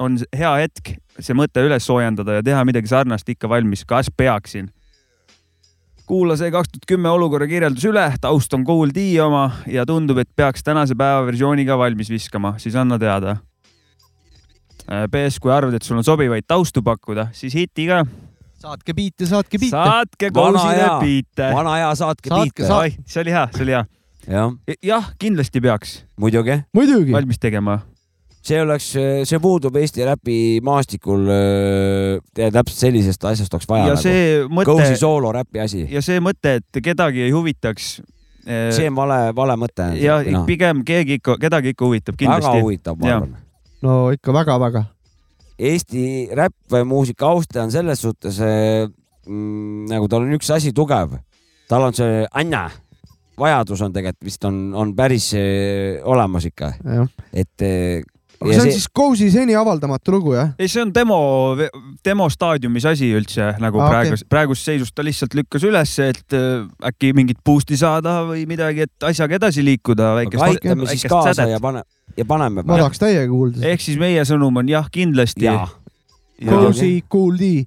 on hea hetk see mõte üles soojendada ja teha midagi sarnast ikka valmis, kas peaksin. kuula see kaks tuhat kümme olukorra kirjeldus üle, taust on Kool D oma ja tundub, et peaks tänase päeva versiooniga valmis viskama, siis anna teada. PS, kui arvad, et sul on sobivaid taustu pakkuda, siis hiti ka saatke biite, saatke biite. saatke koosile biite. vana hea, saatke, saatke biite. Saat... see oli hea, see oli hea. jah ja,, kindlasti peaks. muidugi. muidugi. valmis tegema. see oleks, see puudub Eesti räpi maastikul. täpselt sellisest asjast oleks vaja. ja nagu. see mõte. Cozy soolo räpi asi. ja see mõte, et kedagi ei huvitaks see on vale, vale mõte. ja no. pigem keegi ikka, kedagi ikka huvitab kindlasti. väga huvitab, ma arvan. no ikka väga-väga Eesti räppmuusika austaja on selles suhtes mm, nagu tal on üks asi tugev, tal on see Anna vajadus on tegelikult vist on, on päris äh, olemas ikka. et äh, aga see on see... siis Cozy seni avaldamatu lugu, jah? ei, see on demo, demo staadiumis asi üldse nagu ah, praegu okay., praegust seisust ta lihtsalt lükkas üles, et äh, äkki mingit boost'i saada või midagi, et asjaga edasi liikuda. aitame siis kaasa sädet. ja pane, ja paneme. ma tahaks täiega kuulda. ehk siis meie sõnum on jah, kindlasti. Cozy,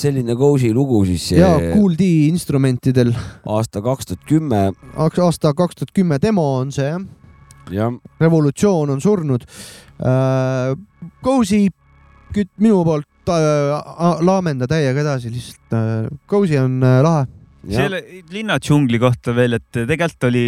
selline Cozy lugu siis. ja Kool D instrumentidel. aasta kaks tuhat kümme. aasta kaks tuhat kümme demo on see jah ja.. revolutsioon on surnud äh,. Cozy minu poolt äh, laamenda täiega edasi, lihtsalt äh, Cozy on äh, lahe. selle linna džungli kohta veel, et tegelikult oli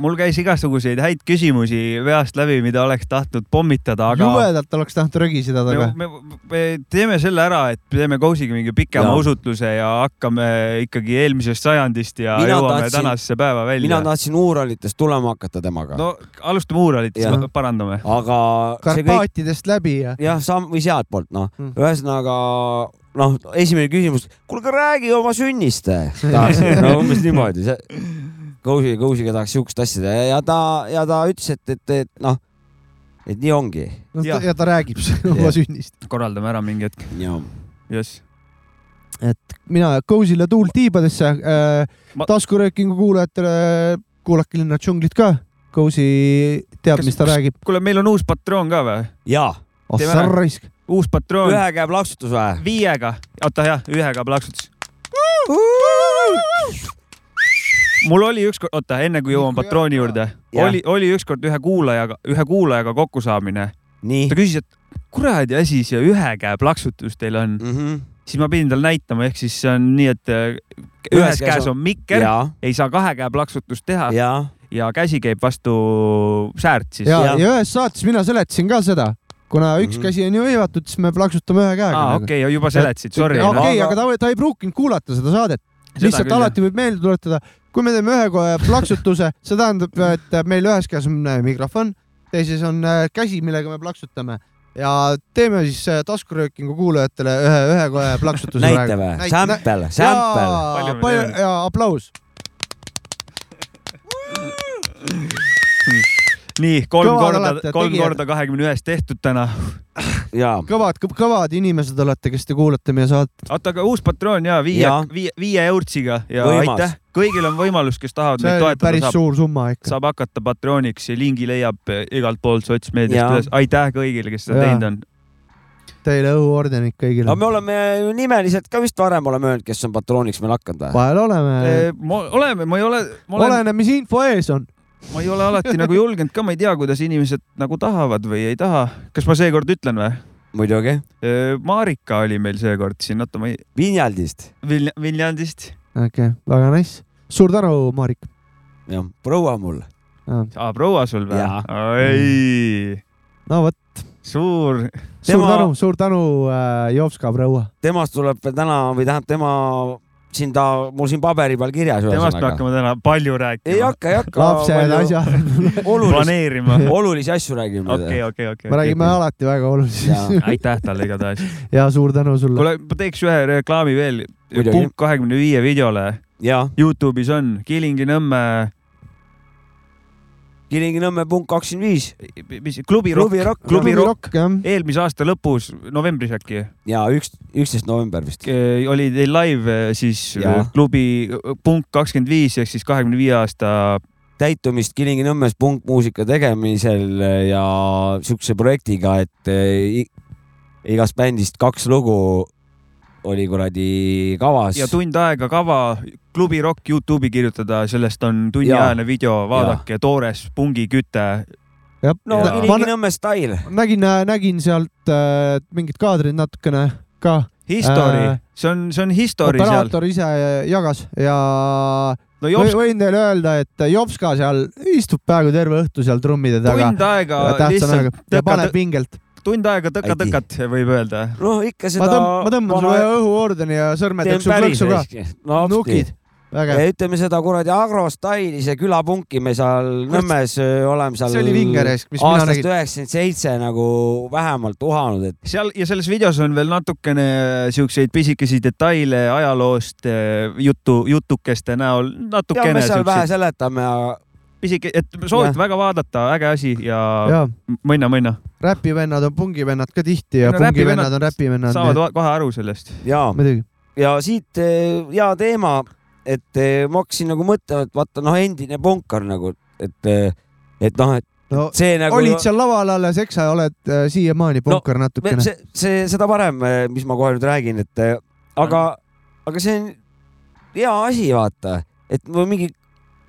mul käis igasuguseid häid küsimusi peast läbi, mida oleks tahtnud pommitada, aga. jubedalt oleks tahtnud rögiseda taga. Me, me, me teeme selle ära, et teeme Kousiga mingi pikema ja. usutluse ja hakkame ikkagi eelmisest sajandist ja mina jõuame tahtsin, tänasesse päeva välja. mina tahtsin Uuralitest tulema hakata temaga. no alustame Uuralitest, parandame. aga. Karpaatidest kõik... läbi ja. jah, samm või sealtpoolt noh mm., ühesõnaga noh, esimene küsimus, kuulge räägi oma sünnist. no umbes niimoodi Kousi, Kousiga tahaks siukest asja teha ja ta, ja ta ütles, et, et, et noh, et nii ongi. no ja, ja ta räägib [LAUGHS] oma sünnist. korraldame ära mingi hetk. jess. et mina Kousile tuult tiibadesse äh,. Ma... taskuröökingu kuulajatele kuulake Linna džunglit ka. Kousi teab, mis ta räägib. kuule, meil on uus patroon ka või? jaa. ossa raisk. uus patroon. ühega jääb plaksutus või? viiega. oota jah, ühega plaksutus. Mul oli ükskord, oota, enne kui jõuan patrooni juurde, oli, oli ükskord ühe kuulajaga, ühe kuulajaga kokkusaamine. ta küsis, et kuradi asi see ühe käe plaksutus teil on mm. -hmm. siis ma pidin talle näitama, ehk siis see on nii, et äh, ühes, ühes käes on mikker, ei saa kahe käe plaksutust teha ja, ja käsi käib vastu säärt siis. ja, ja., ja ühes saates mina seletasin ka seda kuna üks mm -hmm. käsi on ju hõivatud, siis me plaksutame ühe käega. aa, nagu. okei okay,, juba seletasid, sorry. okei okay, no., aga ta, ta ei pruukinud kuulata seda saadet. lihtsalt küll, alati võib meelde tuletada, kui me teeme ühe plaksutuse, see tähendab, et meil ühes käes on äh, mikrofon, teises on äh, käsi, millega me plaksutame ja teeme siis äh, taskuröökingu kuulajatele ühe, ühe kohe plaksutuse. näite või? Sample, sample. palju ja aplaus nii kolm kõvad korda, kolm tegijad. korda kahekümne ühest tehtud täna. kõvad, kõvad inimesed olete, kes te kuulate meie saadet. oota, aga uus patroon ja viie, viie, viie eurtsiga ja Võimas. aitäh. Kõigil on võimalus, kes tahavad meid toetada. päris saab, suur summa ikka. saab hakata patrooniks ja lingi leiab igalt poolt sotsmeediast üles. aitäh kõigile, kes seda teinud on teile õhuordenid kõigile. aga me oleme ju nimeliselt ka vist varem oleme öelnud, kes on patrooniks meil hakanud või? vahel oleme. oleme, ma ei ole. Olen... oleneb, mis info ees on ma ei ole alati nagu julgenud ka, ma ei tea, kuidas inimesed nagu tahavad või ei taha. kas ma seekord ütlen või? muidugi. Marika oli meil seekord siin, oota ma ei. Viljandist Vilj. Viljandist. Okei okay,, väga nice. suur tänu, Marika. jah, proua mul. aa, proua sul või? oi. no vot. suur. suur tema... tänu, suur tänu äh,, Jovska proua. temast tuleb täna või tähendab tema siin ta, mul siin paberi peal kirjas. temast me hakkame täna palju rääkima. ei hakka, ei hakka. lapsed, asjad. planeerima. olulisi asju räägime. okei, okei, okei. me räägime okay. alati väga olulisi asju. aitäh talle igatahes. ja suur tänu sulle. kuule, ma teeks ühe reklaami veel. punkt kahekümne viie videole. Youtube'is on Kilingi-Nõmme Kilingi-Nõmme punkt kakskümmend viis. mis, klubi Rock, klubi Rock, klubi Rock, eelmise aasta lõpus, novembris äkki. ja üks, üksteist november vist. oli teil live siis ja. klubi punkt kakskümmend viis ehk siis kahekümne viie aasta täitumist Kilingi-Nõmmes punkmuusika tegemisel ja siukse projektiga, et igast bändist kaks lugu oli kuradi kavas. ja tund aega kava, klubi Rock Youtube'i kirjutada, sellest on tunniajane video, vaadake, toores pungiküte. no Kilingi-Nõmme stail. nägin, nägin sealt äh, mingid kaadrid natukene ka. History äh,, see on, see on history seal. operaator ise jagas ja no Jops... võin teile öelda, et Jopska seal istub peaaegu terve õhtu seal trummide taga. tund aega lihtsalt. ja paneb pingelt tund aega tõka-tõkat, võib öelda. no ikka seda. ma tõmban, ma tõmban sulle õhuordeni ja sõrmed jooksu klõksu ka. no nukid. ütleme seda kuradi agrostaili, see külapunki me seal Nõmmes oleme seal. see oli vinge resk, mis mina nägin. aastast üheksakümmend seitse nagu vähemalt uhanud, et. seal ja selles videos on veel natukene siukseid pisikesi detaile ajaloost jutu, jutukeste näol, natukene. ja me seal vähe seletame pisike, et soovitan väga vaadata, äge asi ja, ja. mõnna, mõnna. räpivennad on pungivennad ka tihti ja no, pungivennad on räpivennad. saavad nii. kohe aru sellest. ja, ja siit eh, hea teema, et eh, ma hakkasin nagu mõtlema, et vaata noh, endine punkar nagu, et, eh, et noh, et no, see nagu. olid seal laval alles, eks sa oled äh, siiamaani punkar no, natukene. see, see, seda parem, mis ma kohe nüüd räägin, et aga, aga see on hea asi, vaata, et mingi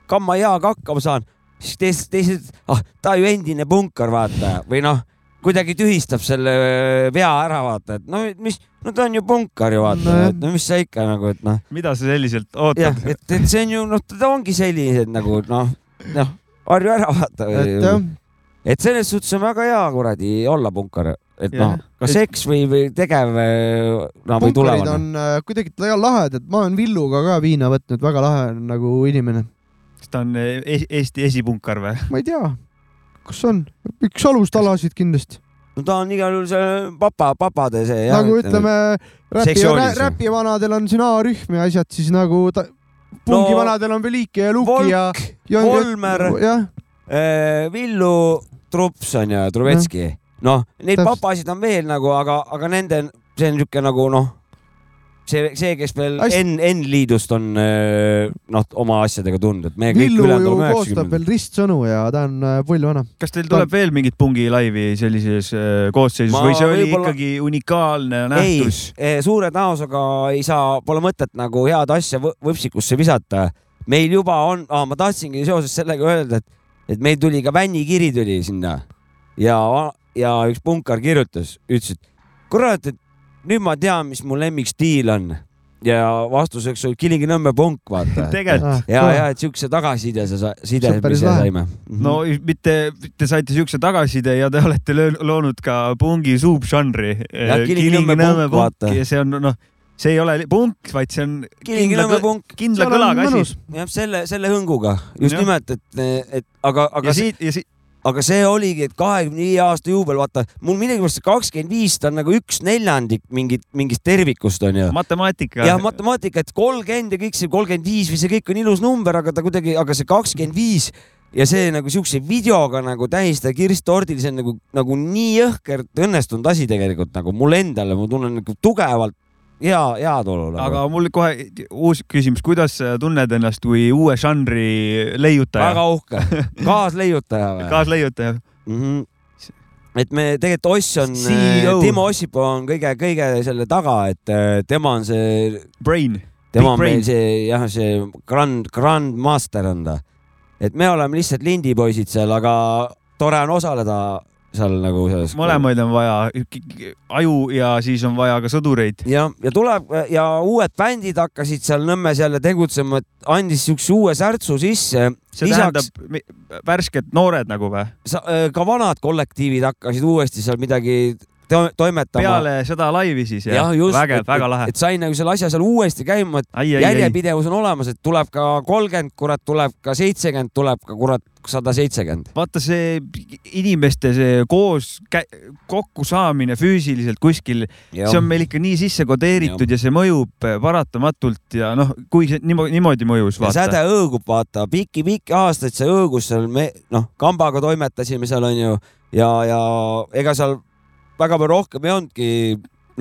kamma heaga hakkama saan, siis teised, teised, ah, ta ju endine punkar, vaata, või noh, kuidagi tühistab selle äh, vea ära, vaata, et no mis, no ta on ju punkar ju vaata. No,, et no mis sa ikka nagu, et noh. mida sa selliselt ootad? et, et see on ju noh, ta ongi sellised nagu noh, noh, harju ära vaata. et, et selles suhtes on väga hea kuradi olla punkar, et noh, kas eks või, või tegev no, või tulevane. on äh, kuidagi lahedad, ma olen Villuga ka viina võtnud, väga lahe nagu inimene ta on e-, Eesti esipunkar või? ma ei tea, kas on, üks alustalasid kindlasti. no ta on igal juhul see papa, papade see. nagu ütleme, räpi, räpivanadel on siin A-rühm ja asjad, siis nagu ta, pungivanadel no, on Velike ja Luki ja. Volmer, äh, Villu, Trups on ju, Truvetski. noh, neid papasid on veel nagu, aga, aga nende, see on niisugune nagu noh see, see, kes veel N, N-liidust on äh, noh, oma asjadega tundnud, et me kõik Villu ju koostab veel ristsõnu ja ta on äh, pull vana. kas teil tuleb ta... veel mingit pungi laivi sellises äh, koosseisus Ma või see oli võibolla... ikkagi unikaalne nähtus? ei, suure näosusega ei saa, pole mõtet nagu head asja võpsikusse visata. Meil juba on ah,, ma tahtsingi seoses sellega öelda, et, et meil tuli ka vännikiri tuli sinna. Ja, ja üks punkar kirjutas, ütles, et kurat, et nüüd ma tean, mis mu lemmikstiil on ja vastuseks oli Kilingi-Nõmme punk, vaata [LAUGHS] tegelikult. ja, ja et siukse tagasiside, side, mis me saime. no mitte, te saite siukse tagasiside ja te olete loonud ka pungi subžanri. Kilingi-Nõmme punk, punk ja see on noh see ei ole punk, vaid see on Kilingi-Nõmme punk. kindla kõlaga asi. jah, selle, selle hõnguga just ja. nimelt, et, et aga, aga. ja siit, ja siit aga see oligi, et kahekümne viie aasta juubel, vaata mul millegipärast see kakskümmend viis, ta on nagu üks neljandik mingit, mingist tervikust onju. matemaatika. jah, matemaatika, et kolmkümmend ja kõik see kolmkümmend viis või see kõik on ilus number, aga ta kuidagi, aga see kakskümmend viis ja see nagu siukse videoga nagu tähistada kirstordil, see on nagu, nagu nii jõhkert õnnestunud asi tegelikult nagu mulle endale, ma tunnen nagu tugevalt hea, hea tulu nagu.. aga mul kohe uus küsimus, kuidas sa tunned ennast kui uue žanri leiutaja? väga uhke, [LAUGHS] kaasleiutaja või? kaasleiutaja mm. -hmm et me tegelikult Oss on, äh, Timo Ossipuu on kõige-kõige selle taga, et äh, tema on see. Brain. tema on meil see jah, see grand, grand master on ta. et me oleme lihtsalt lindipoisid seal, aga tore on osaleda seal nagu selles. mõlemaid on vaja, aju ja siis on vaja ka sõdureid. ja, ja tuleb ja uued bändid hakkasid seal Nõmmes jälle tegutsema, et andis siukse uue särtsu sisse. see Lisaks, tähendab värsked noored nagu või? ka vanad kollektiivid hakkasid uuesti seal midagi toimetama. peale seda laivi siis jah? jah, just. vägev, väga lahe. et sai nagu selle asja seal uuesti käima, et järjepidevus on olemas, et tuleb ka kolmkümmend, kurat, tuleb ka seitsekümmend, tuleb ka kurat sada seitsekümmend. vaata see inimeste see koos kokkusaamine füüsiliselt kuskil, see on meil ikka nii sisse kodeeritud ja, ja see mõjub paratamatult ja noh, kui see niimoodi, niimoodi mõjus. säde õõgub, vaata pikki-pikki aastaid see õõgus seal me noh, kambaga toimetasime seal onju ja, ja ega seal väga palju rohkem ei olnudki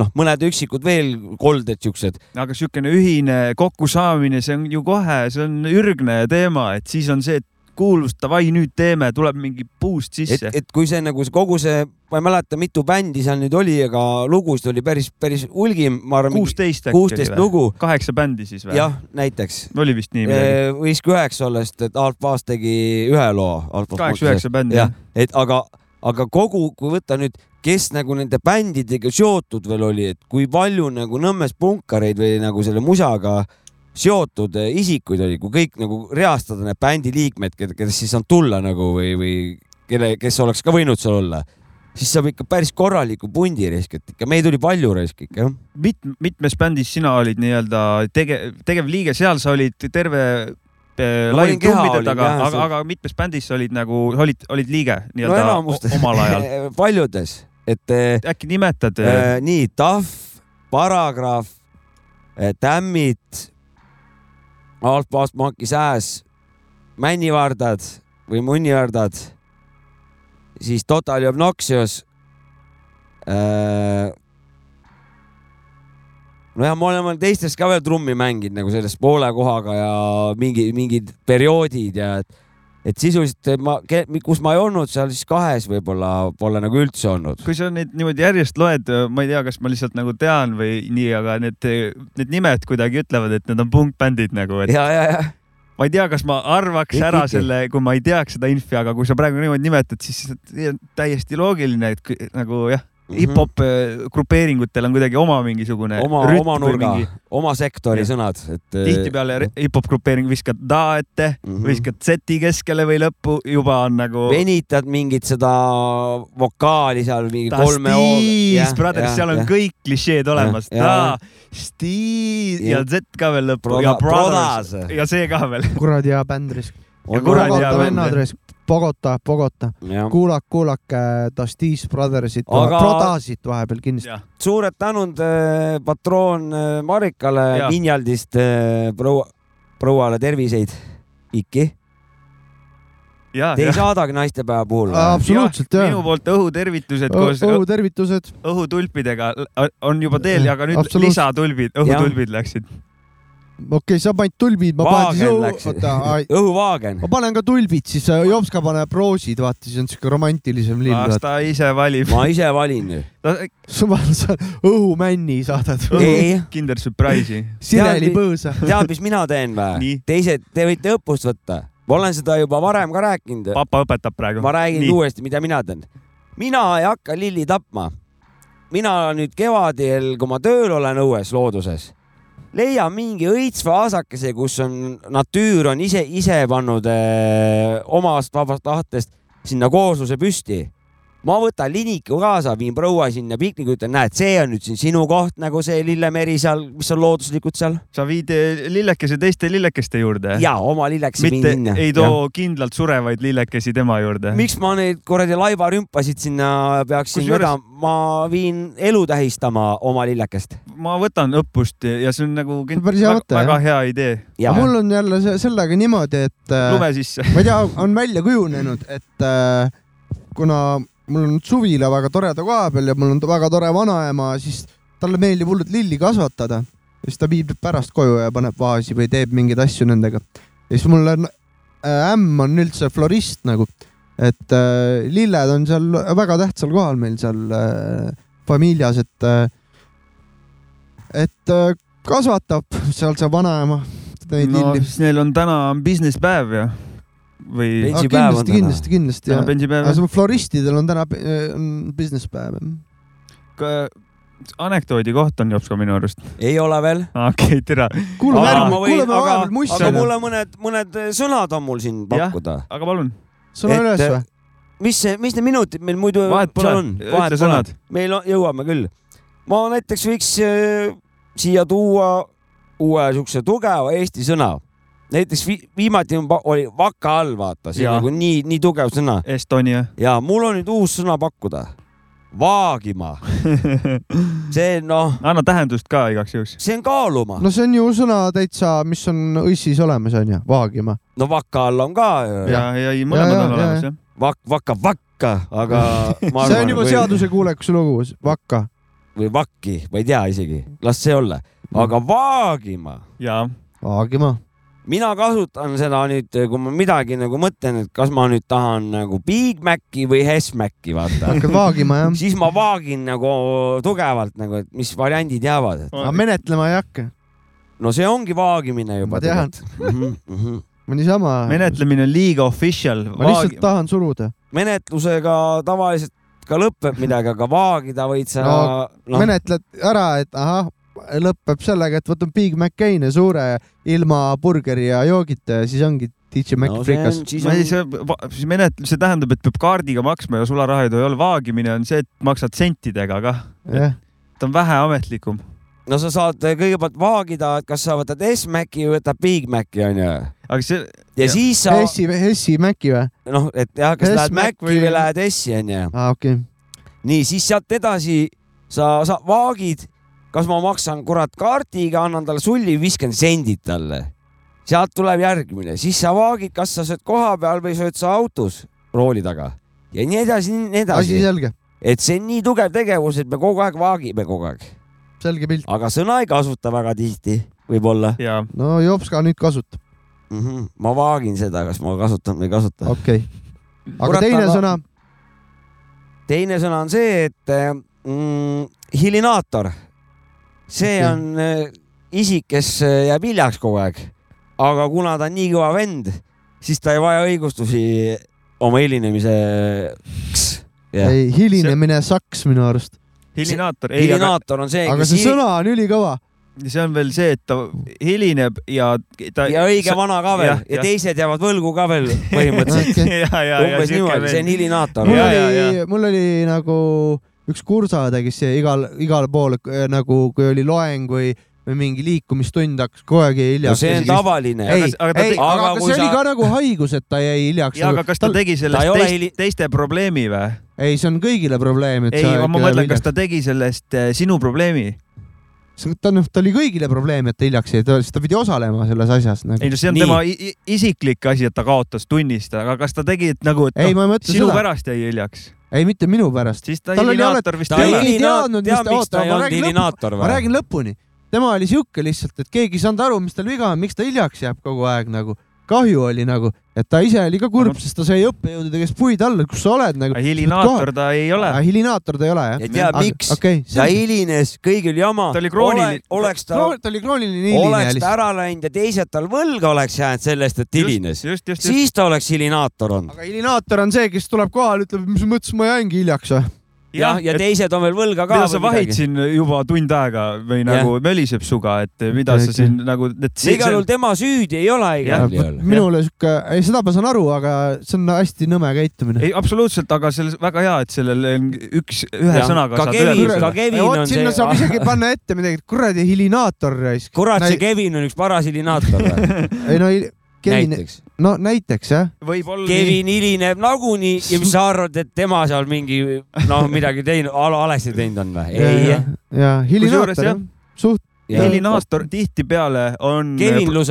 noh, mõned üksikud veel kolded siuksed. aga siukene ühine kokkusaamine, see on ju kohe, see on ürgne teema, et siis on see, et kuulus, davai, nüüd teeme, tuleb mingi boost sisse. et, kui see nagu see kogu see, ma ei mäleta, mitu bändi seal nüüd oli, aga lugusid oli päris, päris hulgim, ma arvan. kuusteist äkki. kuusteist lugu. kaheksa bändi siis või? jah, näiteks. oli vist nii midagi? võis ka üheksa olla, sest et Alt Baas tegi ühe loo. kaheksa-üheksa bändi jah. et aga, aga kogu, kui võtta nüüd kes nagu nende bändidega seotud veel oli, et kui palju nagu Nõmmes punkareid või nagu selle musaga seotud eh, isikuid oli, kui kõik nagu reastada need bändi liikmed, kellest siis on tulla nagu või, või kelle, kes oleks ka võinud seal olla, siis saab ikka päris korraliku pundi risk, et ikka meid oli palju risk ikka jah. mit-, mitmes bändis sina olid nii-öelda tege-, tegevliige, seal sa olid terve live trummide taga, aga, aga mitmes bändis olid nagu, olid, olid liige nii-öelda no, omal ajal [LAUGHS] paljudes et. Eh, äkki nimetad äh,? nii, Tahv, Paragrahv äh,, Tämmid, Altpast Monkey Sääs, Männivardad või Munnivardad, siis Totally Obnoxious äh,. Nojah, me oleme teistes ka veel trummi mänginud nagu selles poole kohaga ja mingi, mingid perioodid ja et et sisuliselt ma, kus ma ei olnud seal siis kahes võib-olla pole nagu üldse olnud. kui sa neid niimoodi järjest loed, ma ei tea, kas ma lihtsalt nagu tean või nii, aga need, need nimed kuidagi ütlevad, et need on punkbändid nagu, et. ja, ja, ja ma ei tea, kas ma arvaks Ikki. ära selle, kui ma ei teaks seda infi, aga kui sa praegu niimoodi nimetad, siis täiesti loogiline, et nagu jah mm -hmm. hip-hop äh, grupeeringutel on kuidagi oma mingisugune. oma, oma nurga mingi..., oma sektori ja. sõnad, et. Äh, tihtipeale hip-hop grupeering viskad da ette mm, -hmm. viskad seti keskele või lõppu, juba on nagu. venitad mingit seda vokaali seal mingi ta kolme. Stiis, brothers, seal on ja. kõik klišeed olemas. ta, stiis ja Z ka veel lõppu Proda, ja brothers ja see ka veel. kuradi hea bänd risk. ja kuradi hea bänd. Bogota, Bogota. kuulake, kuulake Dastis Brothersit Aga..., Prodasit vahepeal kindlasti. suured tänud äh, patroon äh, Marikale Vinjaldist äh, proua, prouale terviseid, Iki. Te ei saadagi naistepäeva puhul? absoluutselt jah. minu poolt õhutervitused koos õhutervitused. õhutulpidega on juba teel, aga nüüd lisatulbid, õhutulbid läksid okei okay,, sa panid tulbid, ma panen siis õhu, oota, õhuvaagen. ma panen ka tulbid, siis äh, Jopska paneb roosid, vaata, siis on siuke romantilisem lill. las ta ise valib. ma ise valin ju. [LAUGHS] suval sa õhumänni saadad. Kinder Surprise'i. Sireli põõsa. tead, mis mina teen või? teised, te võite õppust võtta. ma olen seda juba varem ka rääkinud. papa õpetab praegu. ma räägin Nii. uuesti, mida mina teen. mina ei hakka lilli tapma. mina nüüd kevadel, kui ma tööl olen õues looduses leia mingi õitsva asakese, kus on natüür on ise, ise pannud öö, eh, omast vabast tahtest sinna koosluse püsti ma võtan liniku kaasa, viin proua sinna pikniku, ütlen, näed, see on nüüd siin sinu koht nagu see lillemeri seal, mis on looduslikud seal. sa viid eh, lillekese teiste lillekeste juurde? ja, oma lillekesi viin sinna. ei too ja. kindlalt surevaid lillekesi tema juurde? miks ma neid kuradi laivarümpasid sinna peaksin vedama, ma viin elu tähistama oma lillekest. ma võtan õppust ja see on nagu väga, mõte, väga hea idee. mul on jälle sellega niimoodi, et. Äh, lume sisse. ma ei tea, on välja kujunenud, et äh, kuna mul on suvila väga toreda koha peal ja mul on väga tore vanaema, siis talle meeldib hullult lilli kasvatada. siis ta viib pärast koju ja paneb vaasi või teeb mingeid asju nendega. ja siis mul on äh,, ämm on üldse florist nagu, et äh, lilled on seal väga tähtsal kohal meil seal äh, familias, et äh,, et äh, kasvatab seal see vanaema neid no, lilli. Neil on täna business päev ja või? kindlasti, kindlasti, kindlasti. täna pensipäev. aga floristidel on täna on business päev. anekdoodi koht on Jops ka minu arust. ei ole veel. okei okay,, tere. kuulame ära, kuulame vahepeal mussi. aga mulle mõned, mõned sõnad on mul siin pakkuda. aga palun. sõna üles või? mis see, mis need minutid meil muidu vahet pole, ütle sõnad. meil on, jõuame küll. ma näiteks võiks äh, siia tuua uue siukse tugeva eesti sõna näiteks vi viimati oli vaka all, vaata, see on nagu nii, nii tugev sõna. Estonia. ja mul on nüüd uus sõna pakkuda. vaagima [LAUGHS] see noh. anna tähendust ka igaks juhuks. see on kaaluma. no see on ju sõna täitsa, mis on õssis olemas, onju, vaagima. no vaka all on ka ja, ja, ja mõlemad on olemas jah. Vak-, vaka, vakka, aga [LAUGHS] see on juba või... seadusekuulekuse lugu, vakka. või vakki, ma ei tea isegi, las see olla, aga vaagima. jaa. vaagima mina kasutan seda nüüd, kui ma midagi nagu mõtlen, et kas ma nüüd tahan nagu Big Maci või Hesmac'i, vaata. hakkad vaagima, jah? siis ma vaagin nagu tugevalt nagu, et mis variandid jäävad. aga menetlema ei hakka? no see ongi vaagimine juba. ma tean. Mm -hmm. ma niisama. menetlemine on liiga official. ma lihtsalt tahan suruda. menetlusega tavaliselt ka lõpeb midagi, aga vaagida võid sa no,. No. menetled ära, et ahah lõpeb sellega, et võtan Big McCain'e suure ilma burgeri ja joogita ja siis ongi DJ Mac no, frikas. ma ei, see, see menetlus, see tähendab, et peab kaardiga maksma ja sularaha ei tohi olla. vaagimine on see, et maksad sentidega kah. ta on vähe ametlikum. no sa saad kõigepealt vaagida, et kas sa võtad S-Maci või võtad Big Maci onju. aga see. ja jah. siis sa. S-i, S-i Maci või? noh, et jah, kas lähed Maci või lähed S-i onju. aa, okei okay.. nii, siis sealt edasi sa, sa vaagid kas ma maksan kurat kaardiga, annan talle sulli, viskan sendid talle. sealt tuleb järgmine, siis sa vaagid, kas sa sööd koha peal või sööd sa autos rooli taga ja nii edasi, nii edasi. asi selge. et see on nii tugev tegevus, et me kogu aeg vaagime kogu aeg. selge pilt. aga sõna ei kasuta väga tihti, võib-olla. no Jops ka nüüd kasutab mm. -hmm. ma vaagin seda, kas ma kasutan või ei kasuta. okei okay.. aga Kurat, teine aga... sõna? teine sõna on see, et mm, hilinaator see on äh, isik, kes äh, jääb hiljaks kogu aeg. aga kuna ta on nii kõva vend, siis ta ei vaja õigustusi oma hilinemiseks yeah.. ei, hilinemine see... saks minu arust. hilinaator. hilinaator on see. aga see sõna on ülikõva see on veel see, et ta hilineb ja ta. ja õige vana ka veel ja, ja, ja teised jäävad võlgu ka veel põhimõtteliselt [LAUGHS] umbes niimoodi, see on hilinaator. mul oli, mul oli nagu üks kursaõde, kes igal, igal pool äh, nagu, kui oli loeng või või mingi liikumistund hakkas kogu aeg jäi hiljaks. no see on tavaline. ei, aga, ei, aga, aga see sa... oli ka nagu haigus, et ta jäi hiljaks. ja, aga kas ta, ta tegi sellest ta teist, hili... teiste probleemi või? ei, see on kõigile probleem. ei, ma mõtlen, kas ta tegi sellest äh, sinu probleemi? Ta noh, ta oli kõigile probleem, et ta hiljaks jäi, ta, ta pidi osalema selles asjas nagu.. ei no see on Nii. tema isiklik asi, et ta kaotas tunnist, aga kas ta tegi, et nagu, et ei, noh, sinu seda. pärast jäi hiljaks? ei, mitte minu pärast. siis ta hilinaator vist ei teadnud, mis ta, oota, ma räägin lõpuni, ma räägin lõpuni. tema oli sihuke lihtsalt, et keegi ei saanud aru, mis tal viga on, miks ta hiljaks jääb kogu aeg nagu kahju oli nagu, et ta ise oli ka kurb, sest ta sai õppejõudude käest puid alla, kus sa oled nagu. hilinaator ta ei ole. hilinaator ta ei ole jah. ja tead miks okay,? ta hilines, kõigil jama. ta oli krooniline. oleks ta, ta oli krooniline hiline. oleks ta ära läinud ja teised tal võlga oleks jäänud sellest, et hilines, siis ta oleks hilinaator olnud. aga hilinaator on see, kes tuleb kohale, ütleb, mis mõttes ma jäingi hiljaks või jah, ja, ja teised on veel võlga ka. mida sa vahid midagi. siin juba tund aega või nagu ja. möliseb suga, et mida sa siin nagu. igal juhul tema süüdi ei ole igal juhul. minule sihuke, ei seda ma saan aru, aga see on hästi nõme käitumine. ei, absoluutselt, aga on väga hea, et sellel üks, ühe ja. sõnaga ka Kevin, ka Kevin on see. sinna saab isegi panna ette midagi, kuradi hilinaator raisk. kurat, see Kevin on üks paras hilinaator [LAUGHS] ei no Kevin, no näiteks jah. Kevin hilineb nagunii ja mis sa arvad, et tema seal mingi noh, midagi teinud, valesti teinud on või? ei. ja hilinaator jah, suht Helinaator tihtipeale on,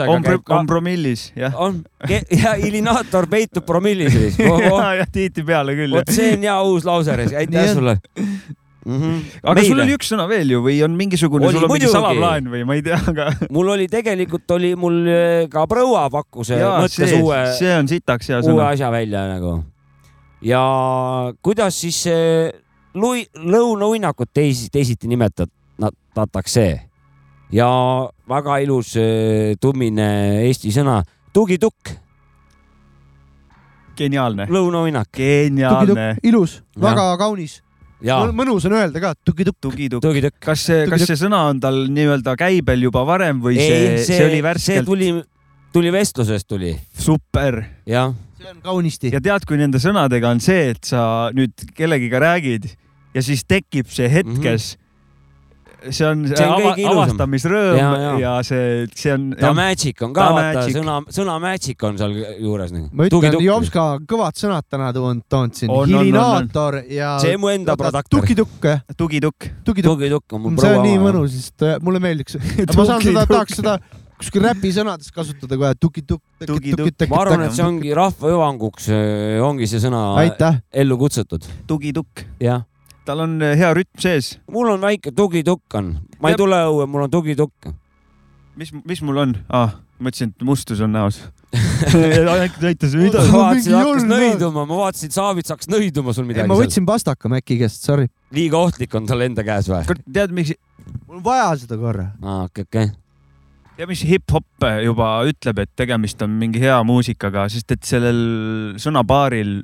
on, on promillis, jah. on ja helinaator peitub promillis [LAUGHS] ja, ja tihtipeale küll. vot see on hea uus lause, aitäh sulle mm. -hmm. aga Meile. sul oli üks sõna veel ju või on mingisugune, sul on mingi salaplaan või ma ei tea, aga. mul oli tegelikult oli mul eh, ka proua pakkus eh, mõttes uue. see on sitaks hea sõna. uue asja välja nagu. ja kuidas siis lui, lõunauinakut teisi, teisiti nimetatakse ja väga ilus tummine eesti sõna tugitukk geniaalne. lõunauinak. geniaalne. ilus, väga kaunis mõnus on öelda ka tugitukk. tugitukk. kas see, kas see sõna on tal nii-öelda käibel juba varem või ei, see, see, see oli värskelt? see tuli, tuli vestlusest tuli. super. see on kaunisti. ja tead, kui nende sõnadega on see, et sa nüüd kellegiga räägid ja siis tekib see hetkes mm -hmm see on, see on ava, avastamisrõõm ja, ja. ja see, see on. ta magic on ka, vaata sõna, sõna magic on seal juures nagu. ma ütlen, Jomska kõvad sõnad täna toonud, toonud siin. hilinaator ja. see mu enda produktor. tugitukk jah? tugitukk. tugitukk on mu proua. see on nii mõnus, sest äh, mulle meeldiks ma saan seda, tahaks seda kuskil räpisõnades kasutada kohe tuki-tukk. ma arvan, et see ongi rahva hüvanguks, äh, ongi see sõna Aitäh. ellu kutsutud. tugitukk. jah tal on eh, hea rütm sees. mul on väike tugitukk on, ma ei tule õue, mul on tugitukk. mis, mis mul on ah,? mõtlesin, et mustus on näos [LAUGHS] näitas mida. ma vaatasin, hakkas nõiduma, ma vaatasin, Saavits hakkas nõiduma sul midagi. ma võtsin pastaka Maci käest, sorry. liiga ohtlik on tal enda käes või? tead, miks? mul on vaja seda korra. aa, okei, okei ja mis hip-hop juba ütleb, et tegemist on mingi hea muusikaga, sest et sellel sõnapaaril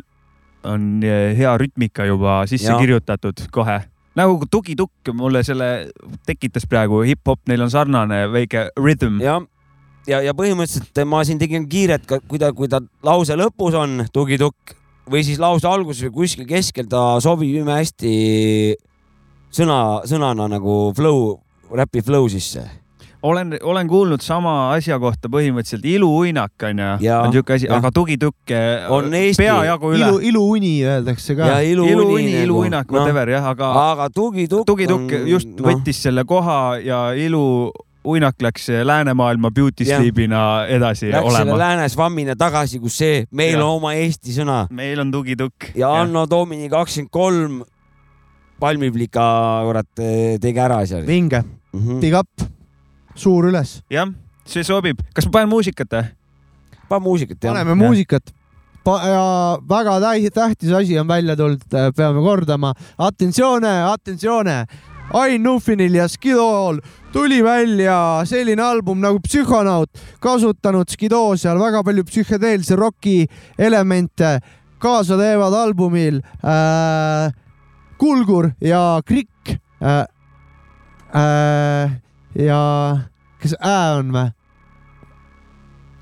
on eh, hea rütmika juba sisse ja. kirjutatud kohe nagu tugitukk mulle selle tekitas praegu, hip-hop, neil on sarnane väike rhythm. ja, ja, ja põhimõtteliselt ma siin tegin kiiret, kui ta, kui ta lause lõpus on tugitukk või siis lause alguses või kuskil keskel, ta sobib imehästi sõna, sõnana nagu flow, räpi flow sisse olen, olen kuulnud sama asja kohta põhimõtteliselt iluuinak onju, on siuke asi, aga tugitukke on Eesti peajagu üle. ilu, iluuni öeldakse ka. iluuni, iluuni, nagu, iluuinak no., whatever jah, aga. aga tugitukk. tugitukk just no. võttis selle koha ja ilu uinak läks läänemaailma beauty sleep'ina edasi läks olema. selle lääne svammina tagasi, kus see, meil ja. on oma Eesti sõna. meil on tugitukk. ja Anno Domini kakskümmend kolm palmiplika kurat tegi ära seal. vinge mm, -hmm. big up suur üles. jah, see sobib. kas ma panen muusikat või? pane muusikat, jah. paneme muusikat ja väga tähtis asi on välja tulnud, äh, peame kordama. Attenzione, attenzione. Ain Nufinil ja Skidol tuli välja selline album nagu Psühhonaut, kasutanud Skido seal väga palju psühhedeelse roki elemente, kaasa teevad albumil äh, Kulgur ja Krikk äh,. Äh, ja kas Ä on või?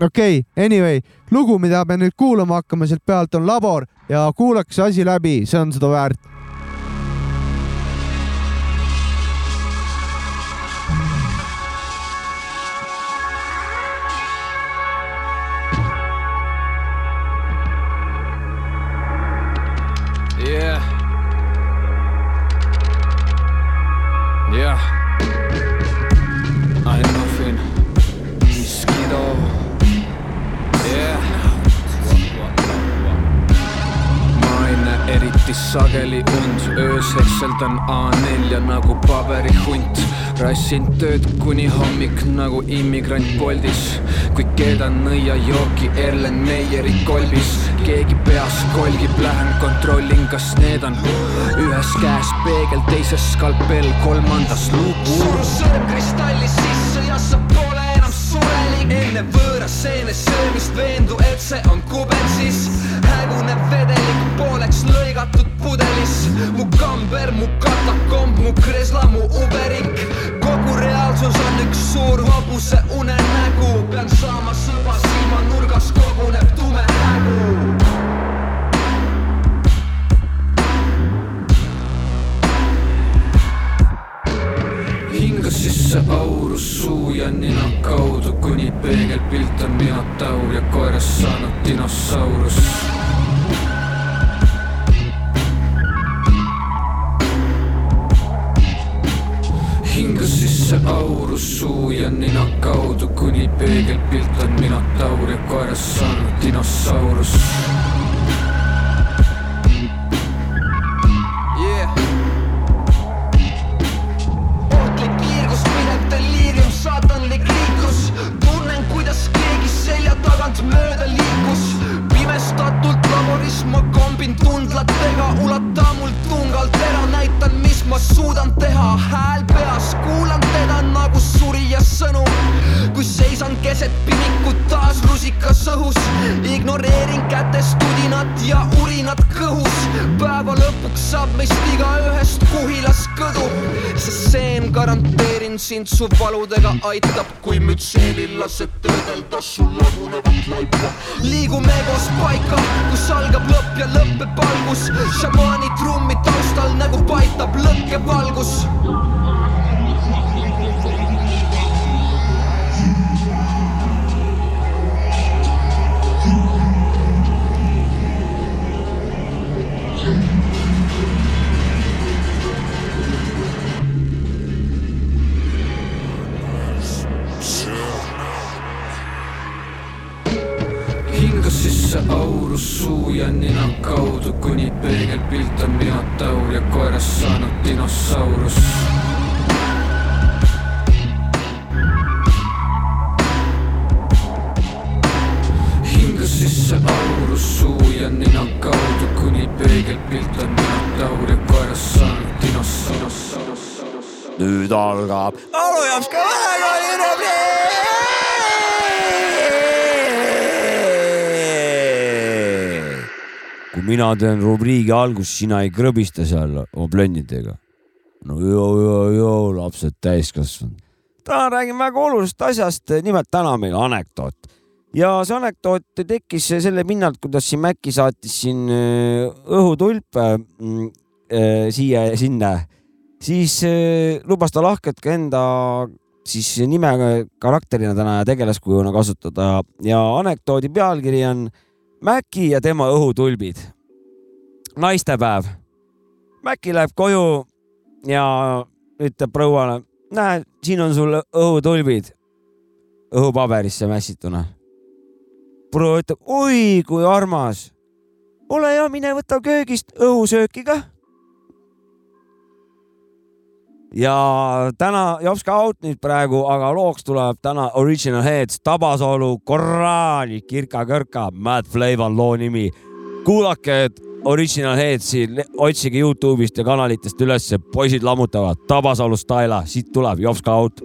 okei okay,, anyway, lugu, mida me nüüd kuulama hakkame sealt pealt on Labor ja kuulake see asi läbi, see on seda väärt sageli und, öös hekseldan A4 nagu paberihunt. rassin tööd kuni hommik nagu immigrant Boltis, kui keedan nõiajooki Erlen Meieri kolbis. keegi peas kolgib, lähen kontrollin, kas need on ühes käes peegel, teises skalpell, kolmandas luup. surus sõrm kristallis sisse ja sa pole enne võõras seenes söömist veendu, et see on kubetsis häguneb vedelik pooleks lõigatud pudelis. Mu kamber, mu katakomb, mu kresla, mu uberik. Kogu reaalsus on üks suur hobuse unenägu. Pean saama sõba silmanurgas koguneb sisse aurus suu ja nina kaudu, kuni peegelpilt on minotaur ja koerast saanud dinosaurus. hinga sisse aurus suu ja nina kaudu, kuni peegelpilt on minotaur ja koerast saanud dinosaurus. Ignoreerin kätest tudinat ja urinat kõhus. päeva lõpuks saab meist igaühest kuhilas kõdu, see seen garanteerin sind su valudega aitab, kui mütseelil lased töödelda su lagunevat laipa. liigume koos paika, kus algab lõpp ja lõpeb algus, šamaani trummi taustal nagu paitab lõkkevalgus. Kuni peegelpilt on minotaur ja koerast saanud dinosaurus. hinga sisse aurus suu ja nina kaudu, kuni peegelpilt on minotaur ja koerast saanud dinosaurus. nüüd algab laulujaoks ka vahekooli rubriik. Mina teen rubriigi algust, sina ei krõbista seal oma plönnidega. no joo, joo, joo, lapsed täiskasvanud. täna räägin väga olulisest asjast, nimelt täna meil anekdoot ja see anekdoot tekkis selle pinnalt, kuidas siin Mäkki saatis siin äh, õhutulpe mm, äh, siia ja sinna, siis äh, lubas ta lahkelt ka enda siis nime karakterina täna ja tegelaskujuna kasutada ja anekdoodi pealkiri on Mäki ja tema õhutulbid. Naistepäev. Mäki läheb koju ja ütleb prouale, näe, siin on sul õhutulbid õhupaberisse mässituna proua ütleb, oi kui armas. ole hea, mine võta köögist õhusööki kah. ja täna jops ka out nüüd praegu, aga looks tuleb täna Original Heads, Tabasalu, Korraani, Kirka-Kõrka, Mad Flavor on loo nimi. kuulake Original Headsi, otsige Youtube'ist ja kanalitest ülesse, poisid lammutavad, Tabasalu Styla, siit tuleb jops ka out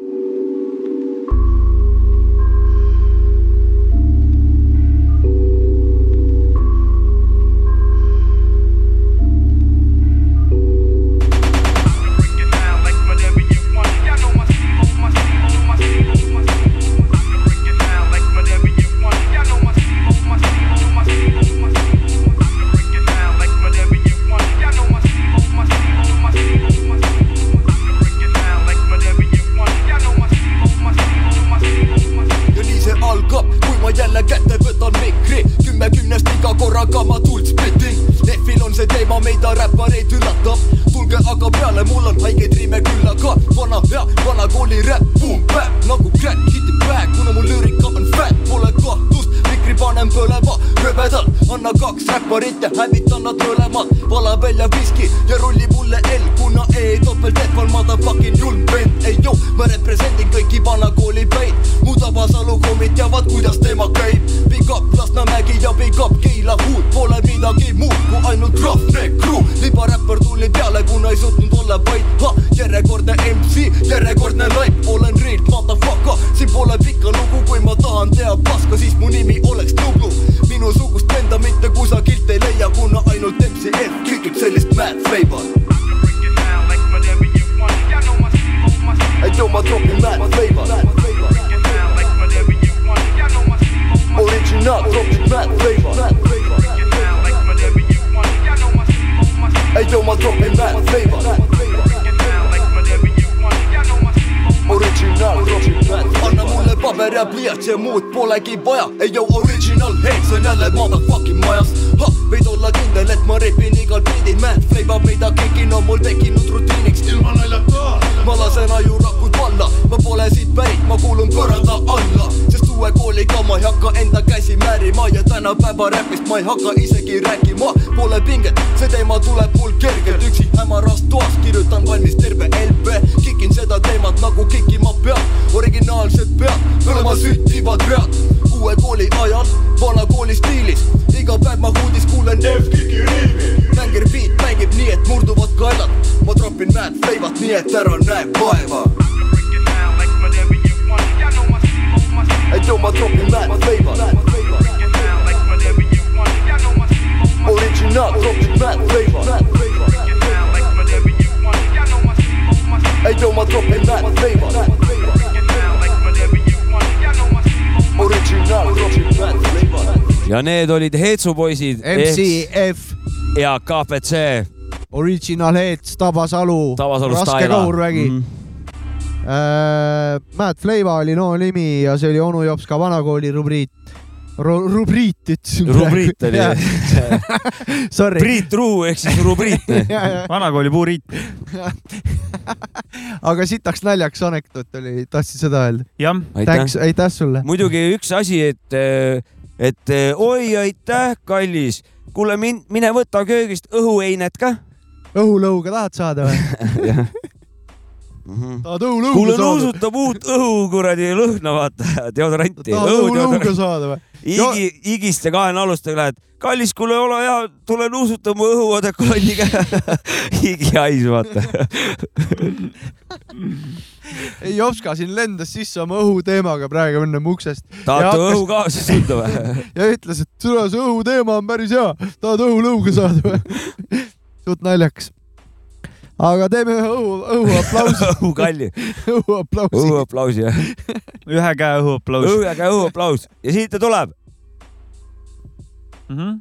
need olid Heetsu poisid MCF ja KPC Original Heads, Tabasalu, Tabasalu raske Styla. kahurvägi Mhm. äh,. Matt Flava oli no nimi ja see oli onu Jopska vanakooli rubriit Ru, rubriit ütlesin. rubriit oli [LAUGHS] Sorry. Priit Ruu ehk siis rubriit. [LAUGHS] vanakooli puuriit. [LAUGHS] aga sitaks naljaks anekdoot oli, tahtsid seda öelda? jah, aitäh sulle. muidugi üks asi, et, et oi, aitäh, kallis. kuule, min-, mine võta köögist õhueinet ka. õhulõuga tahad saada või? [LAUGHS] tahad õhulõuga kuule, saada? nuusutab uut õhu kuradi lõhna, vaata, deodoranti. tahad õhulõuga saada või? Igi, igiste kahenalustega lähed, kallis, kuule, ole hea, tule nuusuta mu õhuodekolonniga. [LAUGHS] igihais, vaata. [LAUGHS] ei, Jopska siin lendas sisse oma õhuteemaga praegu enne uksest tahate hakkas- õhu kaasa võtta või? [LAUGHS] ja ütles, et tule, see õhuteema on päris hea, tahad õhulõuga saada või? suht naljakas. Aga teeme ühe õhu, õhuaplausi, [LAUGHS] õhukalli, [LAUGHS] õhuaplausi. õhuaplausi jah. [LAUGHS] ühe käe õhuaplaus õhu, aga õhuaplaus ja siit ta tuleb. mm. -hmm.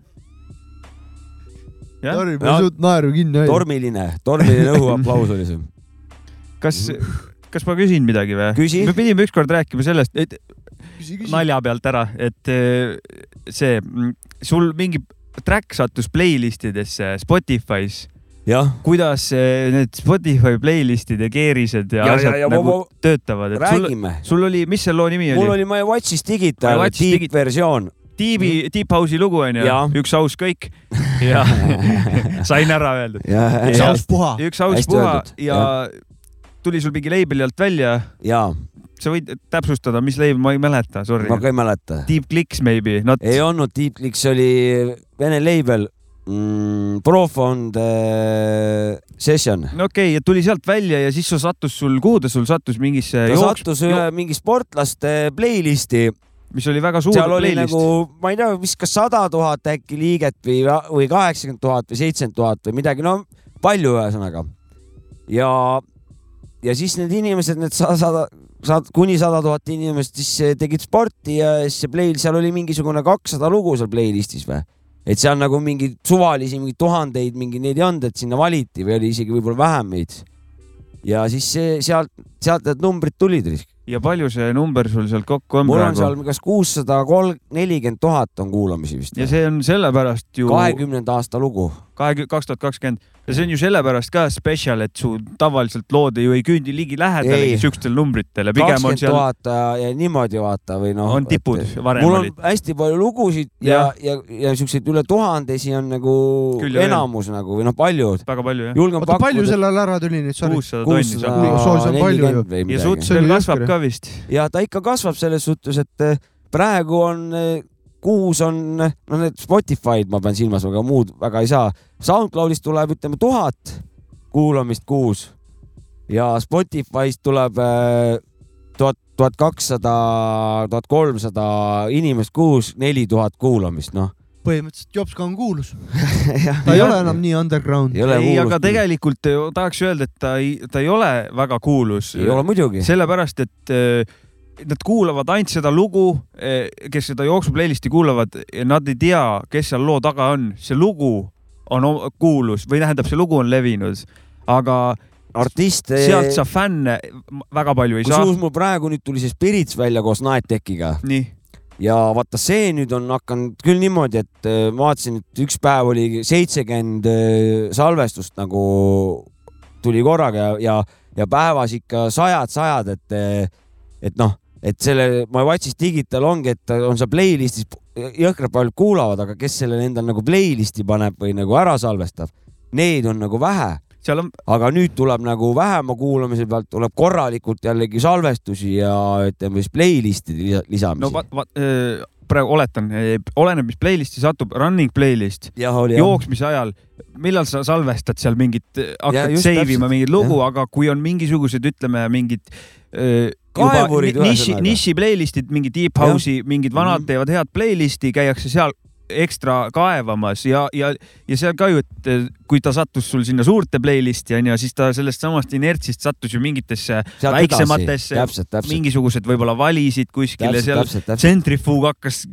Sorry, ma Ja- ei suutnud naeru kinni hoida. tormiline, tormiline õhuaplaus oli see. kas, kas ma küsin midagi või? Küsi. me pidime ükskord rääkima sellest, et küsi, küsi. nalja pealt ära, et eh, see, sul mingi track sattus playlist idesse Spotify's. jah, kuidas eh, need Spotify playlist'ide keerised ja, Ja- ja asjad ja- ja, ja nagu ma- töötavad, et sul, räägime. sul oli, mis see loo nimi mul oli, oli My Watch'is Digital deep Digi- versioon. Deepi, Deep House'i lugu onju Jaa., üks aus kõik [LAUGHS] ja [LAUGHS] sain ära öeldud. üks Ja- aus puha. üks aus Hästi puha öeldud, ja tuli sul mingi label'i alt välja, ja sa võid täpsustada, mis label, ma ei mäleta, sorry ma. ka ei mäleta. Deep Clicks maybe, not ei olnud Deep Clicks, oli vene label mm,, Profond äh, Session. no okei okay,, tuli sealt välja ja siis sa sattus sul, kuhu ta sul sattus mingisse ta jooks- sattus ühe mingi sportlaste playlist'i, mis oli väga suur seal oli playlist nagu, ma ei tea, vist kas sada tuhat äkki liiget või, või kaheksakümmend tuhat või seitsekümmend tuhat või midagi, no palju ühesõnaga. ja, ja siis need inimesed, need sada, sada, sada, kuni sada tuhat inimest siis eh, tegid sporti ja siis see play, seal oli mingisugune kakssada lugu seal playlist'is või? Et seal nagu mingi suvalisi, mingi tuhandeid, mingi neid ei olnud, et sinna valiti või oli isegi võib-olla vähem meid. ja siis see, sealt, sealt need numbrid tulid ja palju see number sul sealt kokku on mul on seal kas kuussada kolm, nelikümmend tuhat on kuulamisi vist. ja see on sellepärast ju, kahekümnenda aasta lugu. kahekümne, kaks tuhat kakskümmend ja see on ju sellepärast ka special, et su tavaliselt lood ju ei küündi ligilähedalegi siukestele numbritele, pigem on seal. tuhat ja niimoodi vaata või noh. on tipud, varem mul olid. on hästi palju lugusid ja, ja, ja, ja siukseid üle tuhandesi on nagu Küll, enamus jah. nagu või noh, palju. väga palju jah. oota, palju sellel ära tuli nüüd? kuussada tonni soos on palju ju. ja veel kasvab ka vist. ja ta ikka kasvab selles suhtes, et eh, praegu on eh, kuus on, no need Spotify'd ma pean silmas, aga muud väga ei saa. SoundCloudist tuleb, ütleme tuhat kuulamist kuus ja Spotify'st tuleb äh, tuhat, tuhat kakssada, tuhat kolmsada inimest kuus, neli tuhat kuulamist, noh põhimõtteliselt Jopska on kuulus [LAUGHS] ta ei ole enam nii underground. ei, aga tegelikult tahaks öelda, et ta ei, ta ei ole väga kuulus. ei ole muidugi. sellepärast, et äh, nad kuulavad ainult seda lugu, eh, kes seda jooksu playlist'i kuulavad, nad ei tea, kes seal loo taga on. see lugu on kuulus või tähendab, see lugu on levinud, aga artiste. sealt sa fänne väga palju ei Kus saa. kusjuures mul praegu nüüd tuli see Spirits välja koos Nighttech'iga. ja vaata, see nüüd on hakanud küll niimoodi, et ma vaatasin, et üks päev oli seitsekümmend eh, salvestust nagu tuli korraga ja, ja, ja päevas ikka sajad-sajad, et, et noh et selle My Watch'is Digital ongi, et on seal playlist'is jõhkralt paljud kuulavad, aga kes selle endal nagu playlist'i paneb või nagu ära salvestab, neid on nagu vähe. On... aga nüüd tuleb nagu vähema kuulamise pealt tuleb korralikult jällegi salvestusi ja ütleme siis playlist'ide lisamisi. no va, va, praegu oletan, oleneb, mis playlist'i satub, running playlist, jooksmise ajal, millal sa salvestad seal mingit, hakkad save ima mingit lugu, aga kui on mingisugused, ütleme, mingid kaevurid niši, niši playlist'id, mingi deep house'i, mingid vanad mm -hmm. teevad head playlist'i, käiakse seal ekstra kaevamas ja, ja, ja seal ka ju, et kui ta sattus sul sinna suurte playlist'i onju, siis ta sellest samast inertsist sattus ju mingitesse Sealt väiksematesse, mingisugused võib-olla valisid kuskile, seal. tsentrifuug hakkas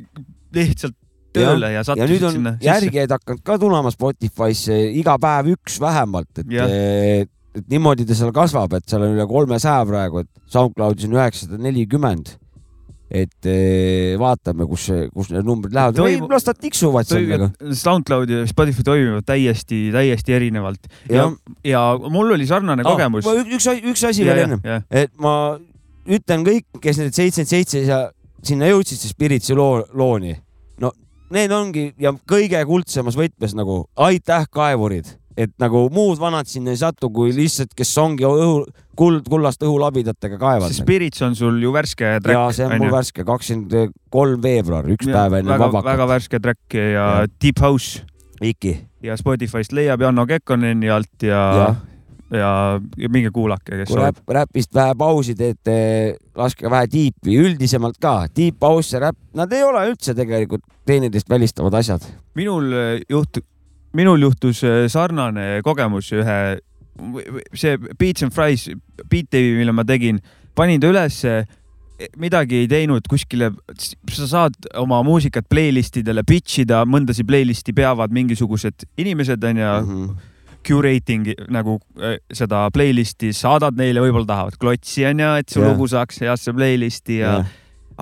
lihtsalt tööle ja, ja sattusid ja nüüd on sinna järgijad hakanud ka tulema Spotify'sse iga päev üks vähemalt, et et niimoodi ta seal kasvab, et seal on üle kolmesaja praegu, et SoundCloudis on üheksasada nelikümmend. et eh, vaatame, kus, kus need numbrid lähevad Toim... las nad tiksuvad seal nagu. SoundCloud ja Spotify toimivad täiesti, täiesti erinevalt ja, ja, ja mul oli sarnane ah, kogemus. üks, üks asi veel ennem, et ma ütlen kõik, kes need seitsekümmend seitse ja sinna jõudsid, see Spiritsi loo, looni. no need ongi ja kõige kuldsemas võtmes nagu aitäh, kaevurid et nagu muud vanad sinna ei satu, kui lihtsalt, kes ongi õhu, kuld, kullast õhulabidatega kaevad. see Spirits on sul ju värske track. ja see on mul värske, kakskümmend kolm veebruar, üks ja, päev enne vabakat. väga värske track ja, ja. Deep House. Iki. ja Spotify'st leiab Janno Kekkoneni alt ja, ja ja, ja minge kuulake, kes kui räpp, räpist vähe pausi teete, laske vähe tiipi, üldisemalt ka, tiip, paus ja räpp, nad ei ole üldse tegelikult teineteist välistavad asjad. minul juht-, minul juhtus äh, sarnane kogemus ühe, see Beats and Fries, Beat Dave'i, mille ma tegin, panin ta ülesse midagi ei teinud kuskile, sa saad oma muusikat playlist idele pitch ida, mõndasi playlist'i peavad mingisugused inimesed onju mm. -hmm curating nagu äh, seda playlist'i, saadad neile, võib-olla tahavad klotsi onju, et su yeah. lugu saaks heasse playlist'i ja yeah.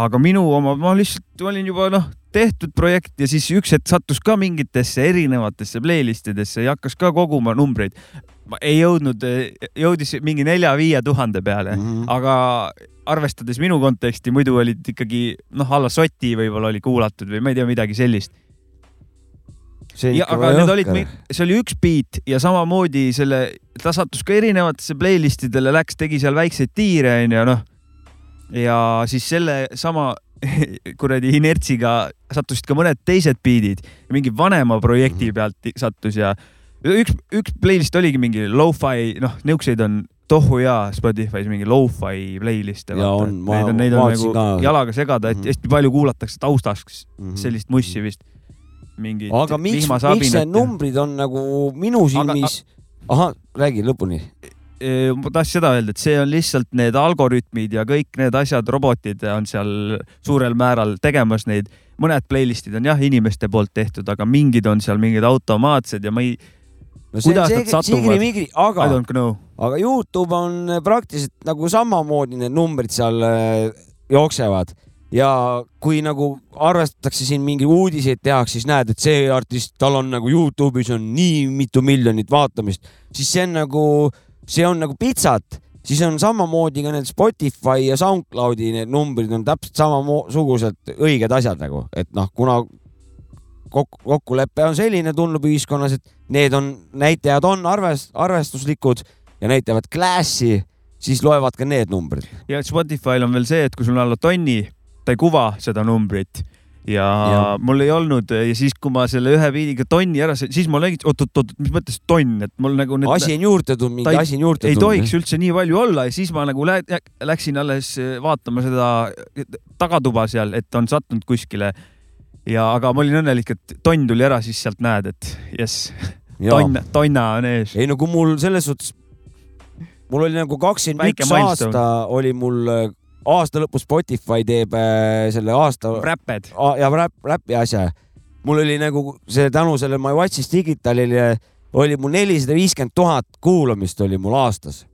aga minu oma, ma lihtsalt olin juba noh, tehtud projekt ja siis üks hetk sattus ka mingitesse erinevatesse playlist idesse ja hakkas ka koguma numbreid. ma ei jõudnud, jõudis mingi nelja-viie tuhande peale mm, -hmm. aga arvestades minu konteksti, muidu olid ikkagi noh, alla soti võib-olla oli kuulatud või ma ei tea, midagi sellist. Ja, aga need olid, see oli üks beat ja samamoodi selle, ta sattus ka erinevatesse playlist idele, läks, tegi seal väikseid tiire onju, noh. ja siis selle sama [LAUGHS] kuradi inertsiga sattusid ka mõned teised beat'id, mingi vanema projekti mhm. pealt sattus ja üks, üks playlist oligi mingi lo-fi, noh, niisuguseid on tohu ja Spotify's mingi lo-fi playlist'e. Neid on, neid on nagu ka. jalaga segada, et -hmm. hästi palju kuulatakse taustaks -hmm. sellist mussi vist. aga miks, miks need numbrid on nagu minu silmis, ahah, räägi lõpuni ma tahtsin seda öelda, et see on lihtsalt need algoritmid ja kõik need asjad, robotid on seal suurel määral tegemas neid. mõned playlist'id on jah, inimeste poolt tehtud, aga mingid on seal mingid automaatsed ja ma ei no kuidas see, nad satuvad? aga, aga Youtube on praktiliselt nagu samamoodi need numbrid seal äh, jooksevad ja kui nagu arvestatakse siin mingi uudiseid tehakse, siis näed, et see artist, tal on nagu Youtube'is on nii mitu miljonit vaatamist, siis see on nagu, see on nagu pitsat, siis on samamoodi ka need Spotify ja SoundCloudi need numbrid on täpselt samasugused õiged asjad nagu, et noh, kuna kokku, kokkulepe on selline, tundub ühiskonnas, et need on, näitajad on arvest, arvestuslikud ja näitavad klassi, siis loevad ka need numbrid. ja Spotify'l on veel see, et kui sul on alla tonni, ta ei kuva seda numbrit ja, ja mul ei olnud ja siis, kui ma selle ühe biidiga tonni ära sain, siis ma olin, oot-oot-oot, mis mõttes tonn, et mul nagu need.... asi on juurde tulnud, mingi asi on juurde tulnud. ei tohiks üldse nii palju olla ja siis ma nagu lä läksin alles vaatama seda tagatuba seal, et on sattunud kuskile ja, aga ma olin õnnelik, et tonn tuli ära, siis sealt näed, et jess, tonn, tonna on ees. ei no kui mul selles suhtes, mul oli nagu kakskümmend üks aasta oli mul äh, aasta lõpus Spotify teeb äh, selle aasta. räpped. ja räpp, räpi asja. mul oli nagu see tänu sellele My Watch'is Digitalile oli mul nelisada viiskümmend tuhat kuulamist oli mul aastas.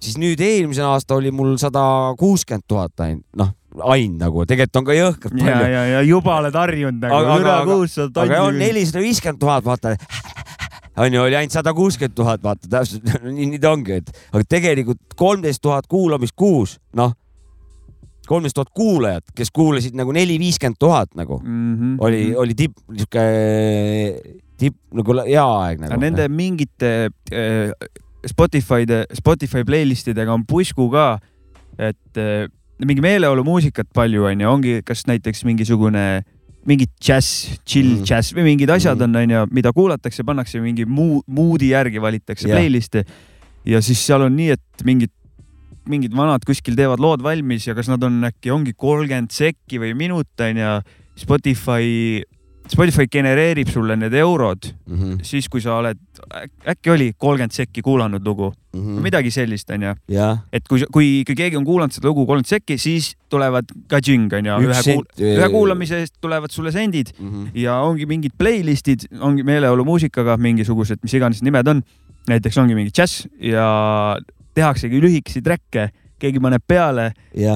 siis nüüd eelmisel aasta oli mul sada kuuskümmend tuhat ainult, noh ainult nagu, tegelikult on ka jõhkralt palju. ja, ja, ja juba oled harjunud nagu üle kuussada tonni. aga on nelisada viiskümmend tuhat, vaata on ju, oli ainult sada kuuskümmend tuhat, vaata täpselt [LAUGHS] nii, nii ta ongi, et aga tegelikult kolmteist tuhat kuulamist kuus, noh, kolmteist tuhat kuulajat, kes kuulasid nagu neli, viiskümmend tuhat nagu mm -hmm. oli, oli tipp, niisugune tipp nagu hea aeg nagu. Nende mingite äh, Spotify'de, Spotify playlist idega on pusku ka, et äh, mingi meeleolumuusikat palju onju, ongi kas näiteks mingisugune mingid džäss, chill mm. džäss või mingid asjad mm. on, onju, mida kuulatakse, pannakse mingi muu, moodi järgi valitakse yeah. playlist'e. ja siis seal on nii, et mingid, mingid vanad kuskil teevad lood valmis ja kas nad on äkki ongi kolmkümmend sekki või minut onju. Spotify Spotify genereerib sulle need eurod mm -hmm. siis, kui sa oled, äkki oli kolmkümmend sekki kuulanud lugu mm, -hmm. midagi sellist, onju. et kui, kui, kui keegi on kuulanud seda lugu kolmkümmend sekki, siis tulevad ka džing, onju, ühe, kuul, ühe kuulamise eest tulevad sulle sendid mm -hmm. ja ongi mingid playlist'id, ongi meeleolumuusikaga mingisugused, mis iganes nimed on. näiteks ongi mingi džäss ja tehaksegi lühikesi track'e keegi paneb peale,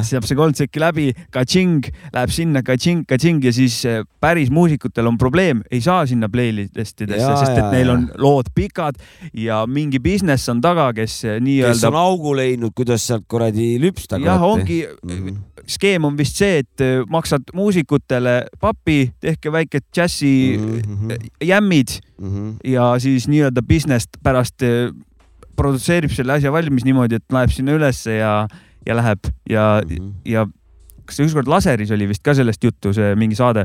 saab see kolm sekki läbi, ka-tšing, läheb sinna ka-tšing, ka-tšing ja siis eh, päris muusikutel on probleem, ei saa sinna playlist idesse, sest et neil on lood pikad ja mingi business on taga, kes eh, nii-öelda. kes on augu leidnud, kuidas sealt kuradi lüpsta. jah, ongi mm, -hmm. skeem on vist see, et eh, maksad muusikutele papi, tehke väike džässi mm -hmm. jämmid mm -hmm. ja siis nii-öelda business pärast produtseerib selle asja valmis niimoodi, et laeb sinna ülesse ja, ja läheb ja mm, -hmm. ja kas ükskord Laseris oli vist ka sellest juttu, see mingi saade.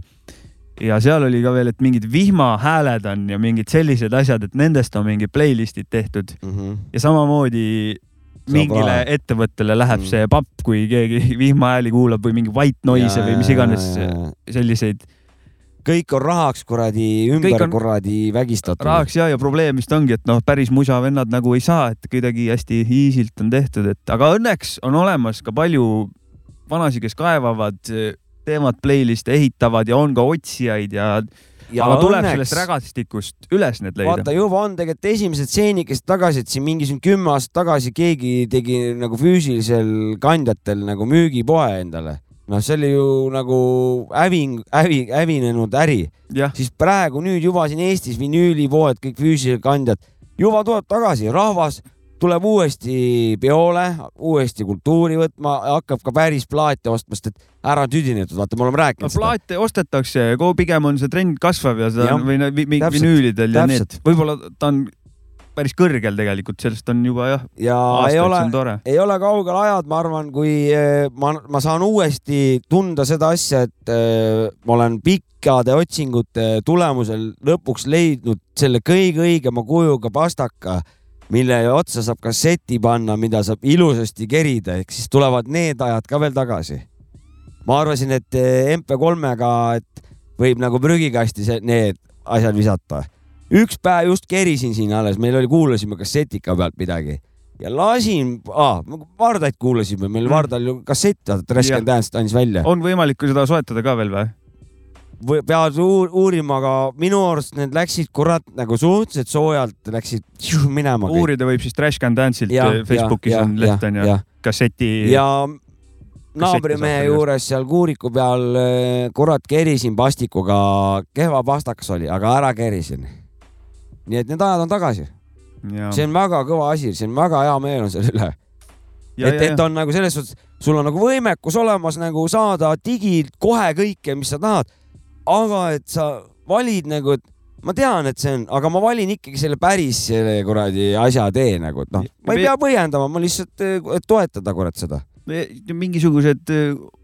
ja seal oli ka veel, et mingid vihmahääled on ja mingid sellised asjad, et nendest on mingid playlist'id tehtud mm. -hmm. ja samamoodi mingile raha. ettevõttele läheb mm -hmm. see papp, kui keegi [LAUGHS] vihmahääli kuulab või mingi white noise või mis iganes selliseid kõik on rahaks kuradi ümber on... kuradi vägistatud. rahaks ja, ja probleem vist ongi, et noh, päris musavennad nagu ei saa, et kuidagi hästi easy'lt on tehtud, et aga õnneks on olemas ka palju vanasi, kes kaevavad, teevad playlist'e, ehitavad ja on ka otsijaid ja ja aga tuleb õnneks, sellest rägastikust üles need leida. vaata, juba on tegelikult esimesed stseenikesed tagasi, et siin mingisugune kümme aastat tagasi keegi tegi nagu füüsilisel kandjatel nagu müügipoe endale noh, see oli ju nagu häving, hävi, hävinenud äri. siis praegu nüüd juba siin Eestis vinüülipoed, kõik füüsilised kandjad juba tuleb tagasi, rahvas tuleb uuesti peole, uuesti kultuuri võtma, hakkab ka päris plaate ostma, sest et ära tüdinetud, vaata, me oleme rääkinud no,. plaate ostetakse, pigem on see trend kasvav ja seda ja, või vinüülidel ja need, võib-olla ta on päris kõrgel tegelikult, sellest on juba jah. ja aastaid, ei ole, ei ole kaugel ajad, ma arvan, kui eh, ma, ma saan uuesti tunda seda asja, et äh, ma olen pikkade otsingute tulemusel lõpuks leidnud selle kõige õigema kujuga pastaka, mille otsa saab kasseti panna, mida saab ilusasti kerida, ehk siis tulevad need ajad ka veel tagasi. ma arvasin, et eh, MP3-ga, et võib nagu prügikasti need asjad visata üks päev just kerisin siin alles, meil oli, kuulasime kassetika pealt midagi ja lasin ah,, Vardaid kuulasime, meil mm. Vardal ju kassett, Can Dance andis välja. on võimalik seda soetada ka veel või? või pead uur, uurima, aga minu arust need läksid kurat nagu suhteliselt soojalt läksid minema. uurida võib siis Trash Can Dance'ilt, Facebookis ja, on leht on ju, kasseti. ja naabrimehe juures seal kuuriku peal, eh, kurat, kerisin pastikuga, kehva pastakas oli, aga ära kerisin. Nii et need ajad on tagasi. see on väga kõva asi, see on väga hea meel on selle üle. et, et on nagu selles suhtes, sul on nagu võimekus olemas nagu saada digilt kohe kõike, mis sa tahad. aga et sa valid nagu, et ma tean, et see on, aga ma valin ikkagi selle päris selle kuradi asja tee nagu, et noh, ma ei pea põhjendama, ma lihtsalt toetada kurat seda mingisugused,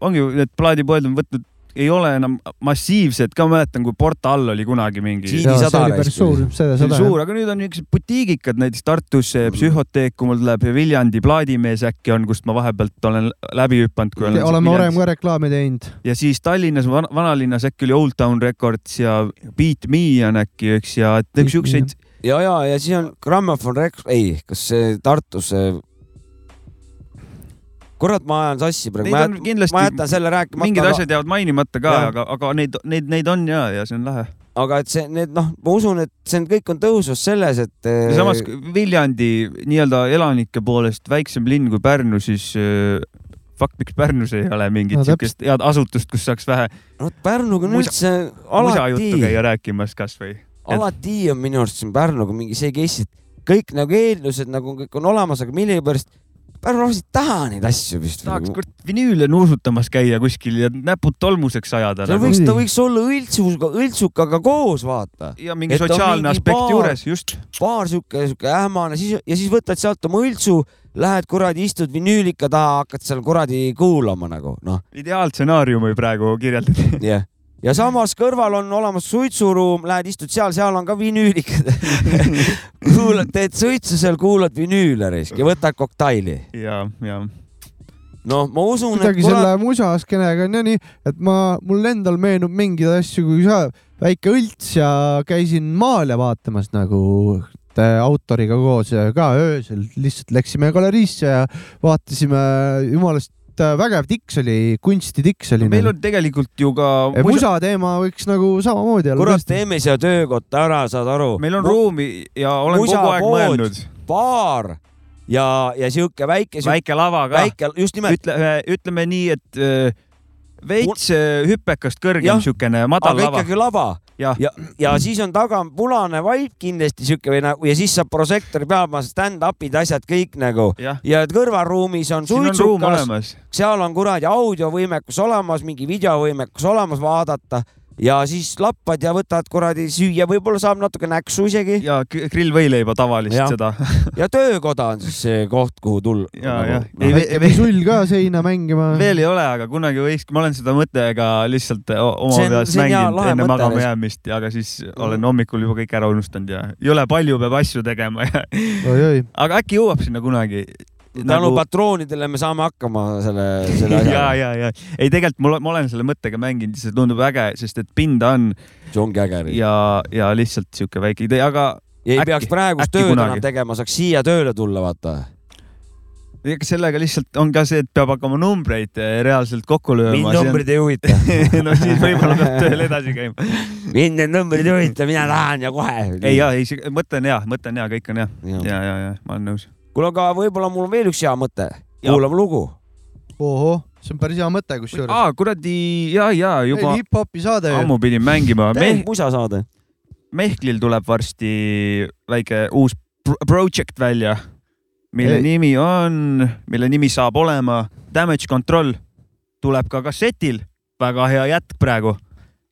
ongi need plaadipoed on võtnud ei ole enam massiivsed, ka mäletan, kui Porta all oli kunagi mingi. see suur, suur, aga nüüd on niisugused butiigikad, näiteks Tartus Psühhoteek, kui mul tuleb Viljandi plaadimees äkki on, kust ma vahepealt olen läbi hüpanud. oleme varem ka reklaami teinud. ja siis Tallinnas van, vanalinnas äkki oli Old Town Records ja Beat Me on äkki üks ja et siukseid. ja, ja, ja siis on Grammofon Records, ei, kas see Tartus kurat, ma ajan sassi praegu, ma, jät, ma jätan selle rääkimata. mingid aga... asjad jäävad mainimata ka, aga, aga neid, neid, neid on ja, ja see on lahe. aga et see, need noh, ma usun, et see on, kõik on tõusus selles, et. ja samas Viljandi nii-öelda elanike poolest väiksem linn kui Pärnu, siis äh, fuck, miks Pärnus ei ole mingit no, siukest head asutust, kus saaks vähe. no Pärnuga on üldse alati. musajuttu käia rääkimas kasvõi. alati on minu arust siin Pärnuga mingi see case, et kõik nagu eeldused nagu kõik on olemas, aga millegipärast Ei taha neid asju vist. tahaks kurat vinüüle nuusutamas käia kuskil ja näpud tolmuseks ajada. ta nagu. võiks, ta võiks olla õltsuga, õltsukaga koos, vaata. ja mingi et sotsiaalne aspekt paar, juures, just. paar sihuke, sihuke ähmane, siis ja siis võtad sealt oma õltsu, lähed kuradi, istud vinüülika taha, hakkad seal kuradi kuulama nagu noh. ideaalstsenaariumi praegu kirjeldad. jah yeah ja samas kõrval on olemas suitsuruum, lähed istud seal, seal on ka vinüülikad [LAUGHS] kuulad, teed suitsu seal, kuulad vinüüle risk ja võtad koktaili. ja, ja. noh, ma usun. kuidagi kurat... selle musaskenega on jah nii, et ma, mul endal meenub mingeid asju, kui sa väike õlts ja käisin Maale vaatamas nagu autoriga koos ja ka öösel lihtsalt läksime galeriisse ja vaatasime jumalast et äh, vägev tiks oli, kunstitiks oli. meil on tegelikult ju ka. musa teema võiks nagu samamoodi olla. kurat, teeme siia töökotta ära, saad aru. meil on Mu ruumi ja olen musa kogu aeg pood, mõelnud. baar ja, ja sihuke väike. väike lava ka. väike, just nimelt. ütle, ütleme nii, et äh, veits äh, hüpekast kõrgem siukene madal aga lava. ikkagi lava ja, ja, ja siis on taga punane vaip kindlasti sihuke või nagu ja siis saab prožektori peal panna stand-up'id, asjad kõik nagu. Ja, ja kõrvalruumis on suitsukas, seal on kuradi audiovõimekus olemas, mingi videovõimekus olemas vaadata ja siis lappad ja võtad kuradi süüa, võib-olla saab natuke näksu isegi. ja grillvõileiba tavaliselt seda ja töökoda on siis see koht, kuhu tulla. ja nagu,, ja no.. väike sull ka seina mängima. veel ei ole, aga kunagi võiks, ma olen seda mõttega lihtsalt oma peas mänginud enne magama jäämist, aga siis olen hommikul juba kõik ära unustanud ja jõle palju peab asju tegema ja aga äkki jõuab sinna kunagi tänu nagu... patroonidele me saame hakkama selle, selle [LAUGHS] asjaga. ja, ja, ja ei, tegelikult mul, ma olen selle mõttega mänginud, see tundub äge, sest et pinda on. see ongi äge. ja, ja lihtsalt sihuke väike idee, aga. ei äkki, peaks praegust tööd enam tegema, saaks siia tööle tulla, vaata ega sellega lihtsalt on ka see, et peab hakkama numbreid eh, reaalselt kokku lööma. mind numbrid ei huvita [LAUGHS] no siis võib-olla peab tööl edasi käima. [LAUGHS] mind need numbrid ei huvita, mina tahan ja kohe. ei ja, ei, mõte on hea, mõte on hea, kõik on hea. ja, ja, ja, ja ma olen nõus kuule, aga võib-olla mul on veel üks hea mõte. kuulame lugu. ohoh, see on päris hea mõte kusjuures. aa, kuradi ja, ja juba. hip-hopi saade. ammu pidin mängima. Meh... musasaade. Mehklil tuleb varsti väike uus project välja, mille Ei. nimi on, mille nimi saab olema Damage Control. tuleb ka kassetil, väga hea jätk praegu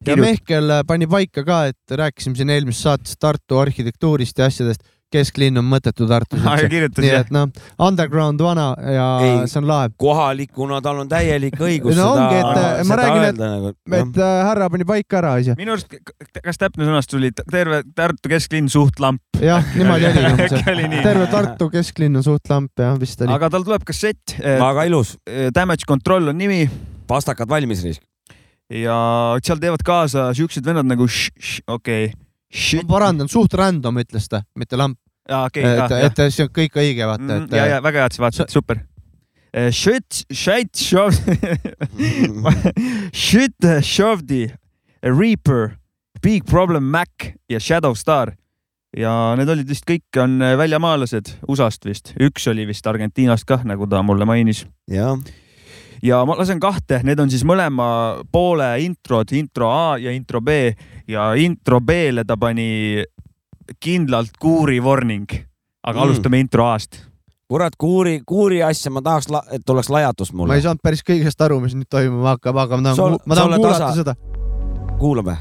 ja Mehkel pani paika ka, et rääkisime siin eelmises saates Tartu arhitektuurist ja asjadest kesklinn on mõttetu Tartus ah,. nii et noh, underground vana ja ei, see on lahe. kohalikuna tal on täielik õigus no, seda, et ma räägin, et, nagu, et äh, härra pani paika ära asja. minu arust, kas täpne sõnastus oli terve Tartu kesklinn suht lamp? jah, niimoodi oli. [LAUGHS] terve Tartu kesklinn on suht lamp jah, vist oli. aga tal tuleb kassett. väga ilus. Damage Control on nimi. pastakad valmis, Risk. ja seal teevad kaasa siuksed vennad nagu okei okay. Ma parandan, suht random ütles ta, mitte lamp. Okay, et, et see on kõik õige, vaata, mm, et. ja, ja väga hea, et sa vaatasid, super. Eh, shit, shit, [LAUGHS] shit, shovdi, Reaper, Big Problem Mac ja Shadow Star. ja need olid vist kõik on eh, väljamaalased USA-st vist, üks oli vist Argentiinast kah, nagu ta mulle mainis. jah ja ma lasen kahte, need on siis mõlema poole introd, intro A ja intro B ja intro B-le ta pani kindlalt kuuri warning, aga mm. alustame intro A-st kurat, kuuri, kuuri asja ma tahaks, et oleks lajatus mulle. ma ei saanud päris kõigest aru, mis nüüd toimuma hakkab, aga ma tahan, ma tahan kuulata tasa... seda. kuulame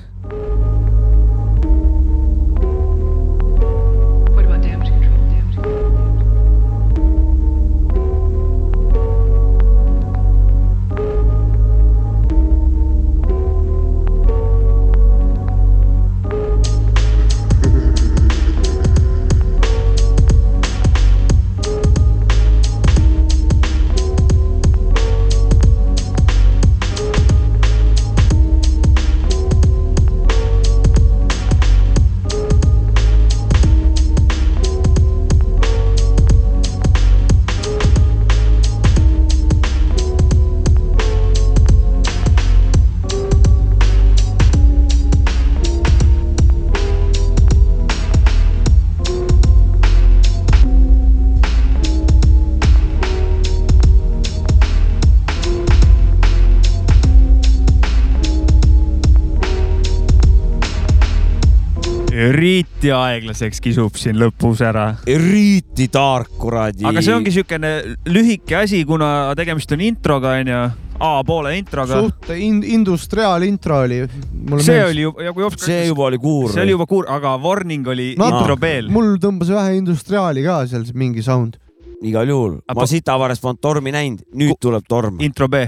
eriti aeglaseks kisub siin lõpus ära. eriti tark kuradi. aga see ongi siukene lühike asi, kuna tegemist on introga onju A-poole introga. suht in, industriaalintro oli. see meeles. oli juba, ja kui Ops see juba oli kuur. see oli juba kuur, aga warning oli no, intro B-l. mul tõmbas vähe industriaali ka seal mingi sound. igal juhul, ma Sitavares polnud tormi näinud, nüüd tuleb torm. intro B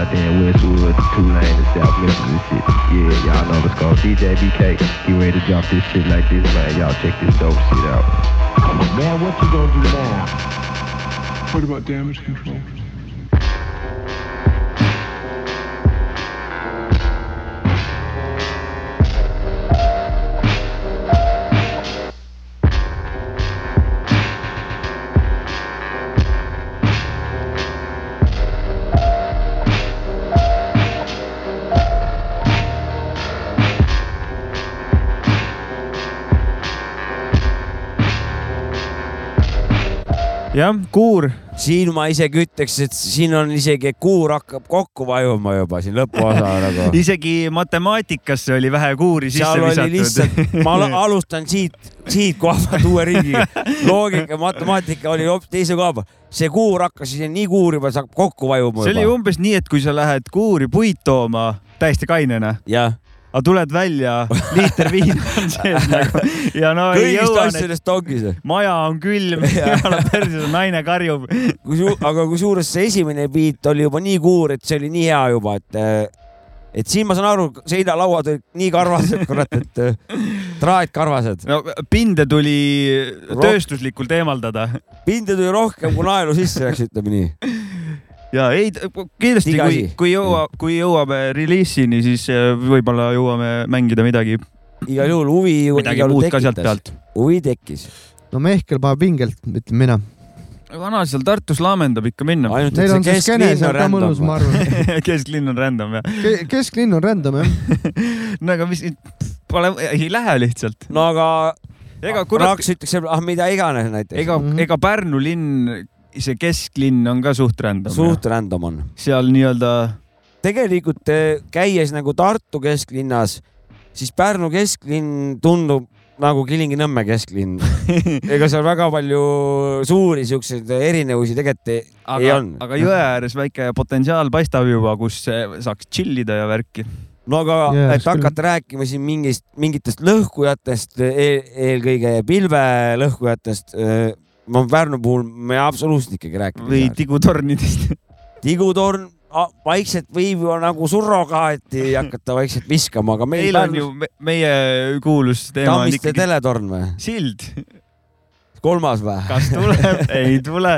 out there in Westwood, Tulane, and South Memphis and shit. Yeah, y'all know it's called DJ BK. He ready to drop this shit like this, man. Y'all check this dope shit out. Man, what you gonna do now? What about damage control? Jah, kuur. siin ma isegi ütleks, et siin on isegi, kuur hakkab kokku vajuma juba siin lõpuosa [LAUGHS] nagu. isegi matemaatikasse oli vähe kuuri sisse visatud. ma [LAUGHS] alustan siit, siit koha pealt uue ringiga. loogika, matemaatika oli hoopis teise koha peal. see kuur hakkas nii kuurima, see hakkab kokku vajuma. see oli umbes nii, et kui sa lähed kuuri puid tooma täiesti kainena. jah aga tuled välja, liiter viina on sees nagu ja no ei jõua. kõigist asjadest ongi see. maja on külm [LAUGHS] jumala perses, naine karjub. Aga kusjuures see esimene beat oli juba nii kuur, et see oli nii hea juba, et et siin ma saan aru, seinalauad olid nii karvased, kurat, et traatkarvased. no pinde tuli Roh tööstuslikult eemaldada. pinde tuli rohkem kui naelu sisse läks, ütleme nii ja ei, kindlasti, kui, kui jõua, kui jõuame reliisini, siis äh, võib-olla jõuame mängida midagi. igal juhul huvi. midagi muud ka sealt pealt. huvi tekkis. no Mehkel paneb vingelt, ütlen mina. vana seal Tartus laamendab ikka minna. ainult, et see kesklinn on random. ma arvan kesklinn on random jah Ke. kesklinn on random jah no aga mis, pole, ei lähe lihtsalt. no aga ega kurat. Raks ütleks, ah mida iganes näiteks. ega mm, -hmm. ega Pärnu linn see kesklinn on ka suht random. suht jah. random on. seal nii-öelda. tegelikult eh, käies nagu Tartu kesklinnas, siis Pärnu kesklinn tundub nagu Kilingi-Nõmme kesklinn [LAUGHS] ega seal väga palju suuri siukseid erinevusi tegelikult ei, aga, ei on. aga jõe ääres väike potentsiaal paistab juba, kus saaks chill ida ja värki. no aga yeah,, et hakata küll. rääkima siin mingist, mingitest lõhkujatest eel,, eelkõige pilvelõhkujatest ma Pärnu puhul me absoluutselt ikkagi saa. või tigutornidest [LAUGHS] tigutorn vaikselt võib ju nagu surrogaati hakata vaikselt viskama, aga meil meil on ju me, meie kuulus teema Tammiste ikkagi... teletorn või? sild. Kolmas või? kas tuleb? [LAUGHS] ei tule.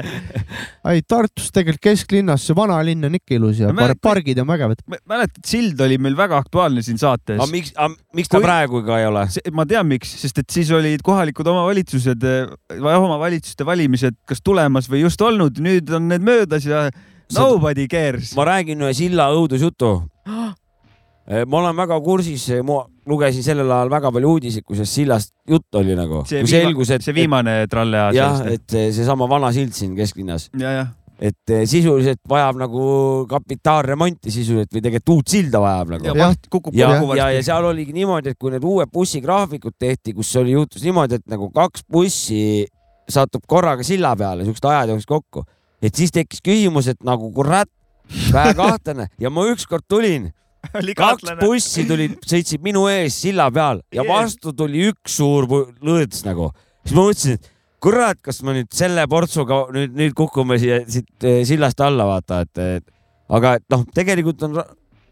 ei, Tartus tegelikult kesklinnas, see vanalinn on ikka ilus ja Ma par mäletan- pargid on vägevad. mäletad, sild oli meil väga aktuaalne siin saates aga. miks, miks ta Kui- praegu ka ei ole? ma tean, miks, sest et siis olid kohalikud omavalitsused, omavalitsuste valimised kas tulemas või just olnud, nüüd on need möödas ja nobody cares. ma räägin ühe silla õudusjutu. [GASPS] ma olen väga kursis, ma lugesin sellel ajal väga palju uudiseid, kui sellest sillast jutt oli nagu. see viima- selgus, et see viimane tralle jah, aasta. et seesama vana sild siin kesklinnas, ja, jah. et eh, sisuliselt vajab nagu kapitaalremonti sisuliselt või tegelikult uut silda vajab nagu. ja Jah. ja, ja, ja varsti. seal oligi niimoodi, et kui need uued bussigraafikud tehti, kus oli, juhtus niimoodi, et nagu kaks bussi satub korraga silla peale, siuksed ajad jooksid kokku, et siis tekkis küsimus, et nagu kurat, väekahtlane ja ma ükskord tulin, [LAUGHS] kaks bussi tulid, sõitsid minu ees silla peal ja vastu tuli üks suur lõõts nagu, siis ma mõtlesin, et kurat, kas me nüüd selle portsuga nüüd, nüüd kukume siia siit eh, sillast alla, vaata, et, et aga et noh, tegelikult on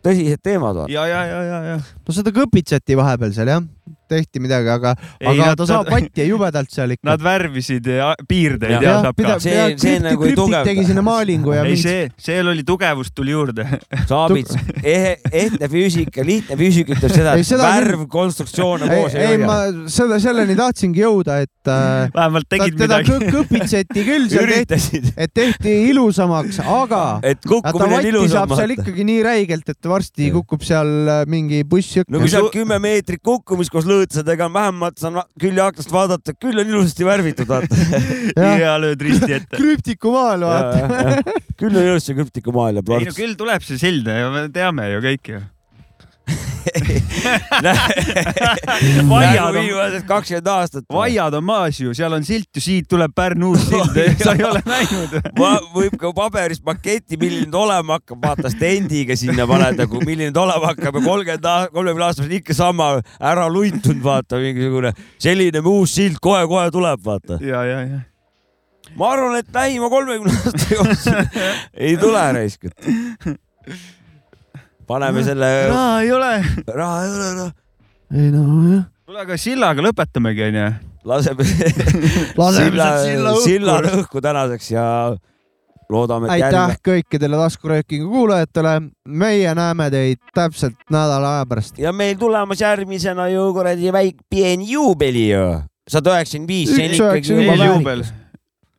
tõsised teemad, ja, ja, ja, ja, ja. no seda kõpitseti vahepeal seal jah, tehti midagi, aga, aga nad- ta saab vatti jubedalt seal ikka. Nad värvisid ja piirdeid ja jah, saab ka. See- ja see nagu ei tugevda. tegi sinna maalingu ja ei, see, seal oli tugevust tuli juurde. Saabits, [LAUGHS] ehe, ehtne füüsika, lihtne füüsika ütleb seda, Ei, et seda värv konstruktsioone ei koos, ei ma selle, selleni tahtsingi jõuda, et äh, vähemalt tegid teda midagi. kõ- kõpitseti küll seal tehti, üritasid, et tehti ilusamaks, aga [LAUGHS] et kukkumine on ilusam saab. seal ikkagi nii räigelt, et varsti kukub seal äh, mingi buss no kui sealt kümme meetrit kukkumist koos lõõtsadega on vähemalt, saan küljeaknast vaadata, küll on ilusasti värvitud, vaata. [LAUGHS] ja lööd risti ette. krüptiku maal vaata. küll on ilusti krüptiku maal ja ei no küll tuleb see sild ja me teame ju kõik ju. [LAUGHS] viimased kakskümmend aastat. vaiad on maas ju, seal on silt ju, siit tuleb Pärnu uus sild, [LAUGHS] sa ei ole näinud. ma, võib ka paberist paketi, milline ta olema hakkab, vaata stendiga sinna paned nagu, milline ta olema hakkab ja kolmkümmend, kolmekümne aastas on ikka sama ära luitunud, vaata mingisugune selline uus sild kohe-kohe tuleb, vaata. ja, ja, ja. ma arvan, et lähima kolmekümne aasta jooksul [LAUGHS] ei tule raisk. Paneme selle, raha ei ole. raha ei ole, noh, ei no jah. kuule, aga sillaga lõpetamegi onju. [LAUGHS] laseme silla silla, õhku. tänaseks ja loodame, aitäh järgmine kõikidele taskuröökingu kuulajatele. meie näeme teid täpselt nädala aja pärast. ja meil tulemas järgmisena ju kuradi väike peen juubeli ju, sada üheksakümmend viis, Üks üheksakümmend juba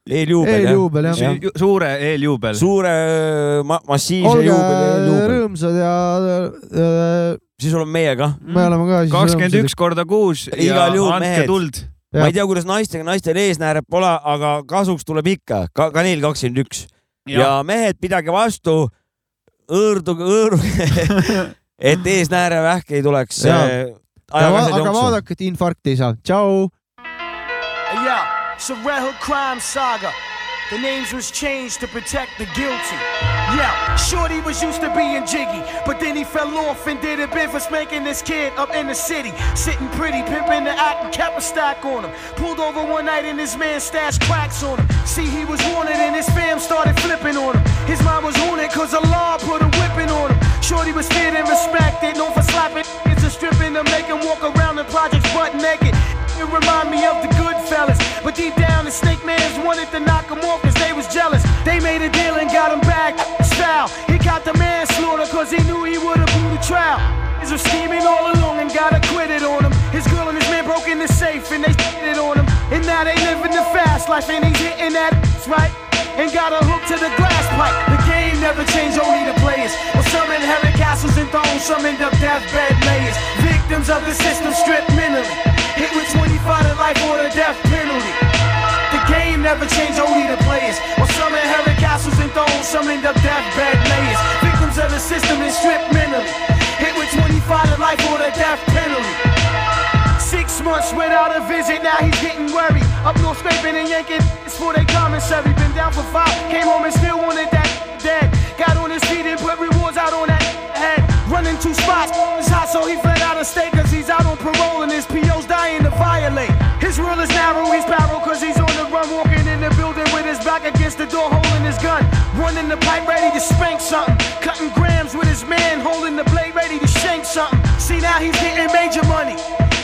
eeljuubel, eeljuubel jah. jah ja.. suure eeljuubel. suure ma massiivse olge juubeli eeljuubel, rõõmsad ja äh, siis oleme meie kah. me oleme ka kakskümmend üks korda kuus ja Igal juhul, andke mehed. tuld. ma ei tea, kuidas naistega, naistel eesnääred pole, aga kasuks tuleb ikka ka,, ka neil kakskümmend üks ja mehed, pidage vastu, õõrduge, õõruge, [LAUGHS] et eesnäärevähk ei tuleks Jaa. äh, aga, aga vaadake, et infarkti ei saa. tšau. Yo, it's a Red Hook crime saga. The names was changed to protect the guilty. Yeah, Shorty was used to being jiggy, but then he fell off and did a bit for spanking this kid up in the city. Sitting pretty, pimping the act and kept a stack on him. Pulled over one night and his man stashed cracks on him. See, he was wanted and his fam started flipping on him. His mind was it cause the law put a whipping on him. Shorty was feared and respected, known for slapping [LAUGHS] niggas and stripping to make him walk around in projects butt naked. It remind me of the good fellas. But deep down, the snake mans wanted to knock him off cause they was jealous. They made a deal and got him back. Style. He got the manslaughter cause he knew he would've blew the trial. Is scheming all along and got acquitted on him. His girl and his man broke in the safe and they it on him. And now they living the fast life and he's hitting that right. And got a hook to the glass pipe. The never changed, only the players. Well, some inherit castles and thrones, some end up deathbed layers. Victims of the system stripped mentally. Hit with 25 to life or the death penalty. The game never changed, only the players. Well, some inherit castles and thrones, some end up deathbed layers. Victims of the system and stripped mentally. Hit with 25 to life or the death penalty. Six months without a visit, now he's getting worried. Up north scraping and yanking, it's for their commissary. Been down for five, came home and still wanted that. Got on his feet and put rewards out on that head. Running two spots, it's hot, so he fled out of state, cause he's out on parole and his PO's dying to violate. His rule is narrow, he's barrel, cause he's on the run, walking in the building with his back against the door, holding his gun. Running the pipe, ready to spank something. Cutting grams with his man, holding the blade, ready to shank something. See, now he's getting major money.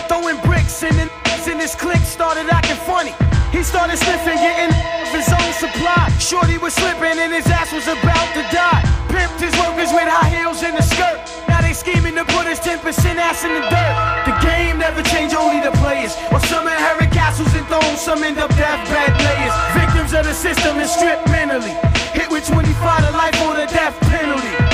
Throwing bricks and then in his clique started acting funny. He started sniffing, getting of his own supply. Shorty was slipping and his ass was about to die. Pimped his workers with high heels and a skirt. Now they scheming to put his 10% ass in the dirt. The game never changed, only the players. Or some inherit castles and thrones, some end up deathbed players. Victims of the system and stripped mentally. Hit with 25 to life or the death penalty.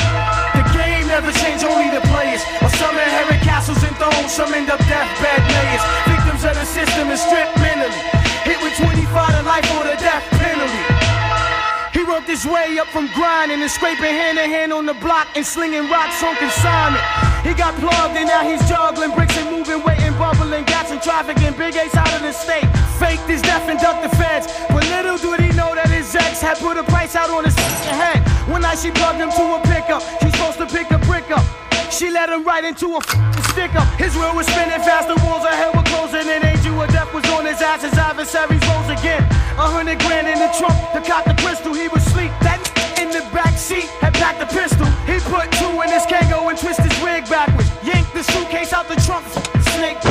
Never change, only the players. Or some inherit castles and thrones, some end up deathbed players. Victims of the system and stripped mentally. Hit with 25 to life or the death worked his way up from grinding and scraping hand to hand on the block and slinging rocks on consignment. He got plugged and now he's juggling bricks and moving weight and bubbling gas and trafficking big A's out of the state. Faked his death and ducked the feds. But little did he know that his ex had put a price out on his head. One night she plugged him to a pickup. She's supposed to pick a brick up. She let him right into a stick up. His wheel was spinning fast, the walls hell were closing, and Angel of Death was on his ass. His adversaries rose again. A hundred grand in the trunk to cock the crystal. He was sleep. That in the back seat had packed the pistol. He put two in his Kango and twisted his wig backwards. Yanked the suitcase out the trunk. Snake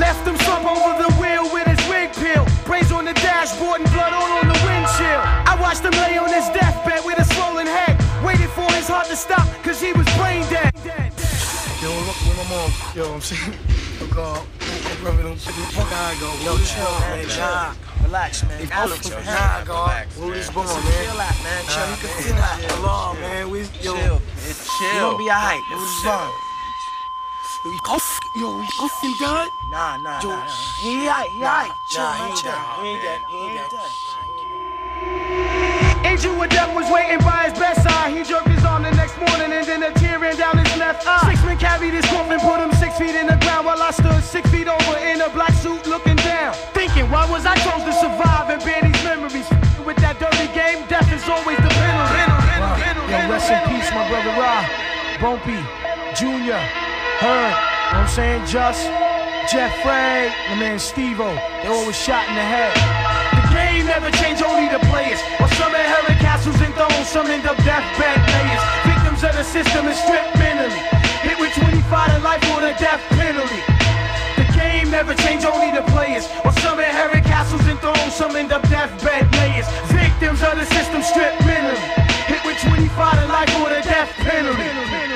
left him slump over the wheel with his wig peel. Brains on the dashboard and blood all on the windshield. I watched him lay on his deathbed with a swollen head. Waited for his heart to stop, cause he was brain dead. Yo, I'm rocking with my mom. Yo, I'm sitting. I'm gone. I'm rubbing them shit. Fuck I go. Yo, chill, man. Chill. Relax, man. If I'm from Chicago, who is born, man? Chill out, man. Chill. You can feel that. Hello, man. We, yo. Chill. It's chill. You gonna be alright. It was fun. Go f yo, you go fucking done? Nah, nah, yo, nah, nah. He alright, he alright. Nah, he ain't done. He ain't done. He ain't done. Angel with death was waiting by his bedside. He jerked his arm the next morning and then a tear ran down his left eye. Six men carried his coffin, put him six feet in the ground while I stood six feet over in a black suit looking down. Thinking, why was I chose to survive and bear these memories? With that dirty game, death is always the penalty. Yo, rest in peace, my brother Ra, Bumpy, Junior, Herb, you know what I'm saying? Just, Jeff Frey, my man Steve-O, they all was shot in the head never change, only the players. While some inherit castles and thrones, some end up deathbed players. Victims of the system and stripped mentally. Hit with 25 to life or the death penalty. The game never change, only the players. While some inherit castles and thrones, some end up deathbed players. Victims of the system stripped mentally. Hit with 25 to life or the death penalty.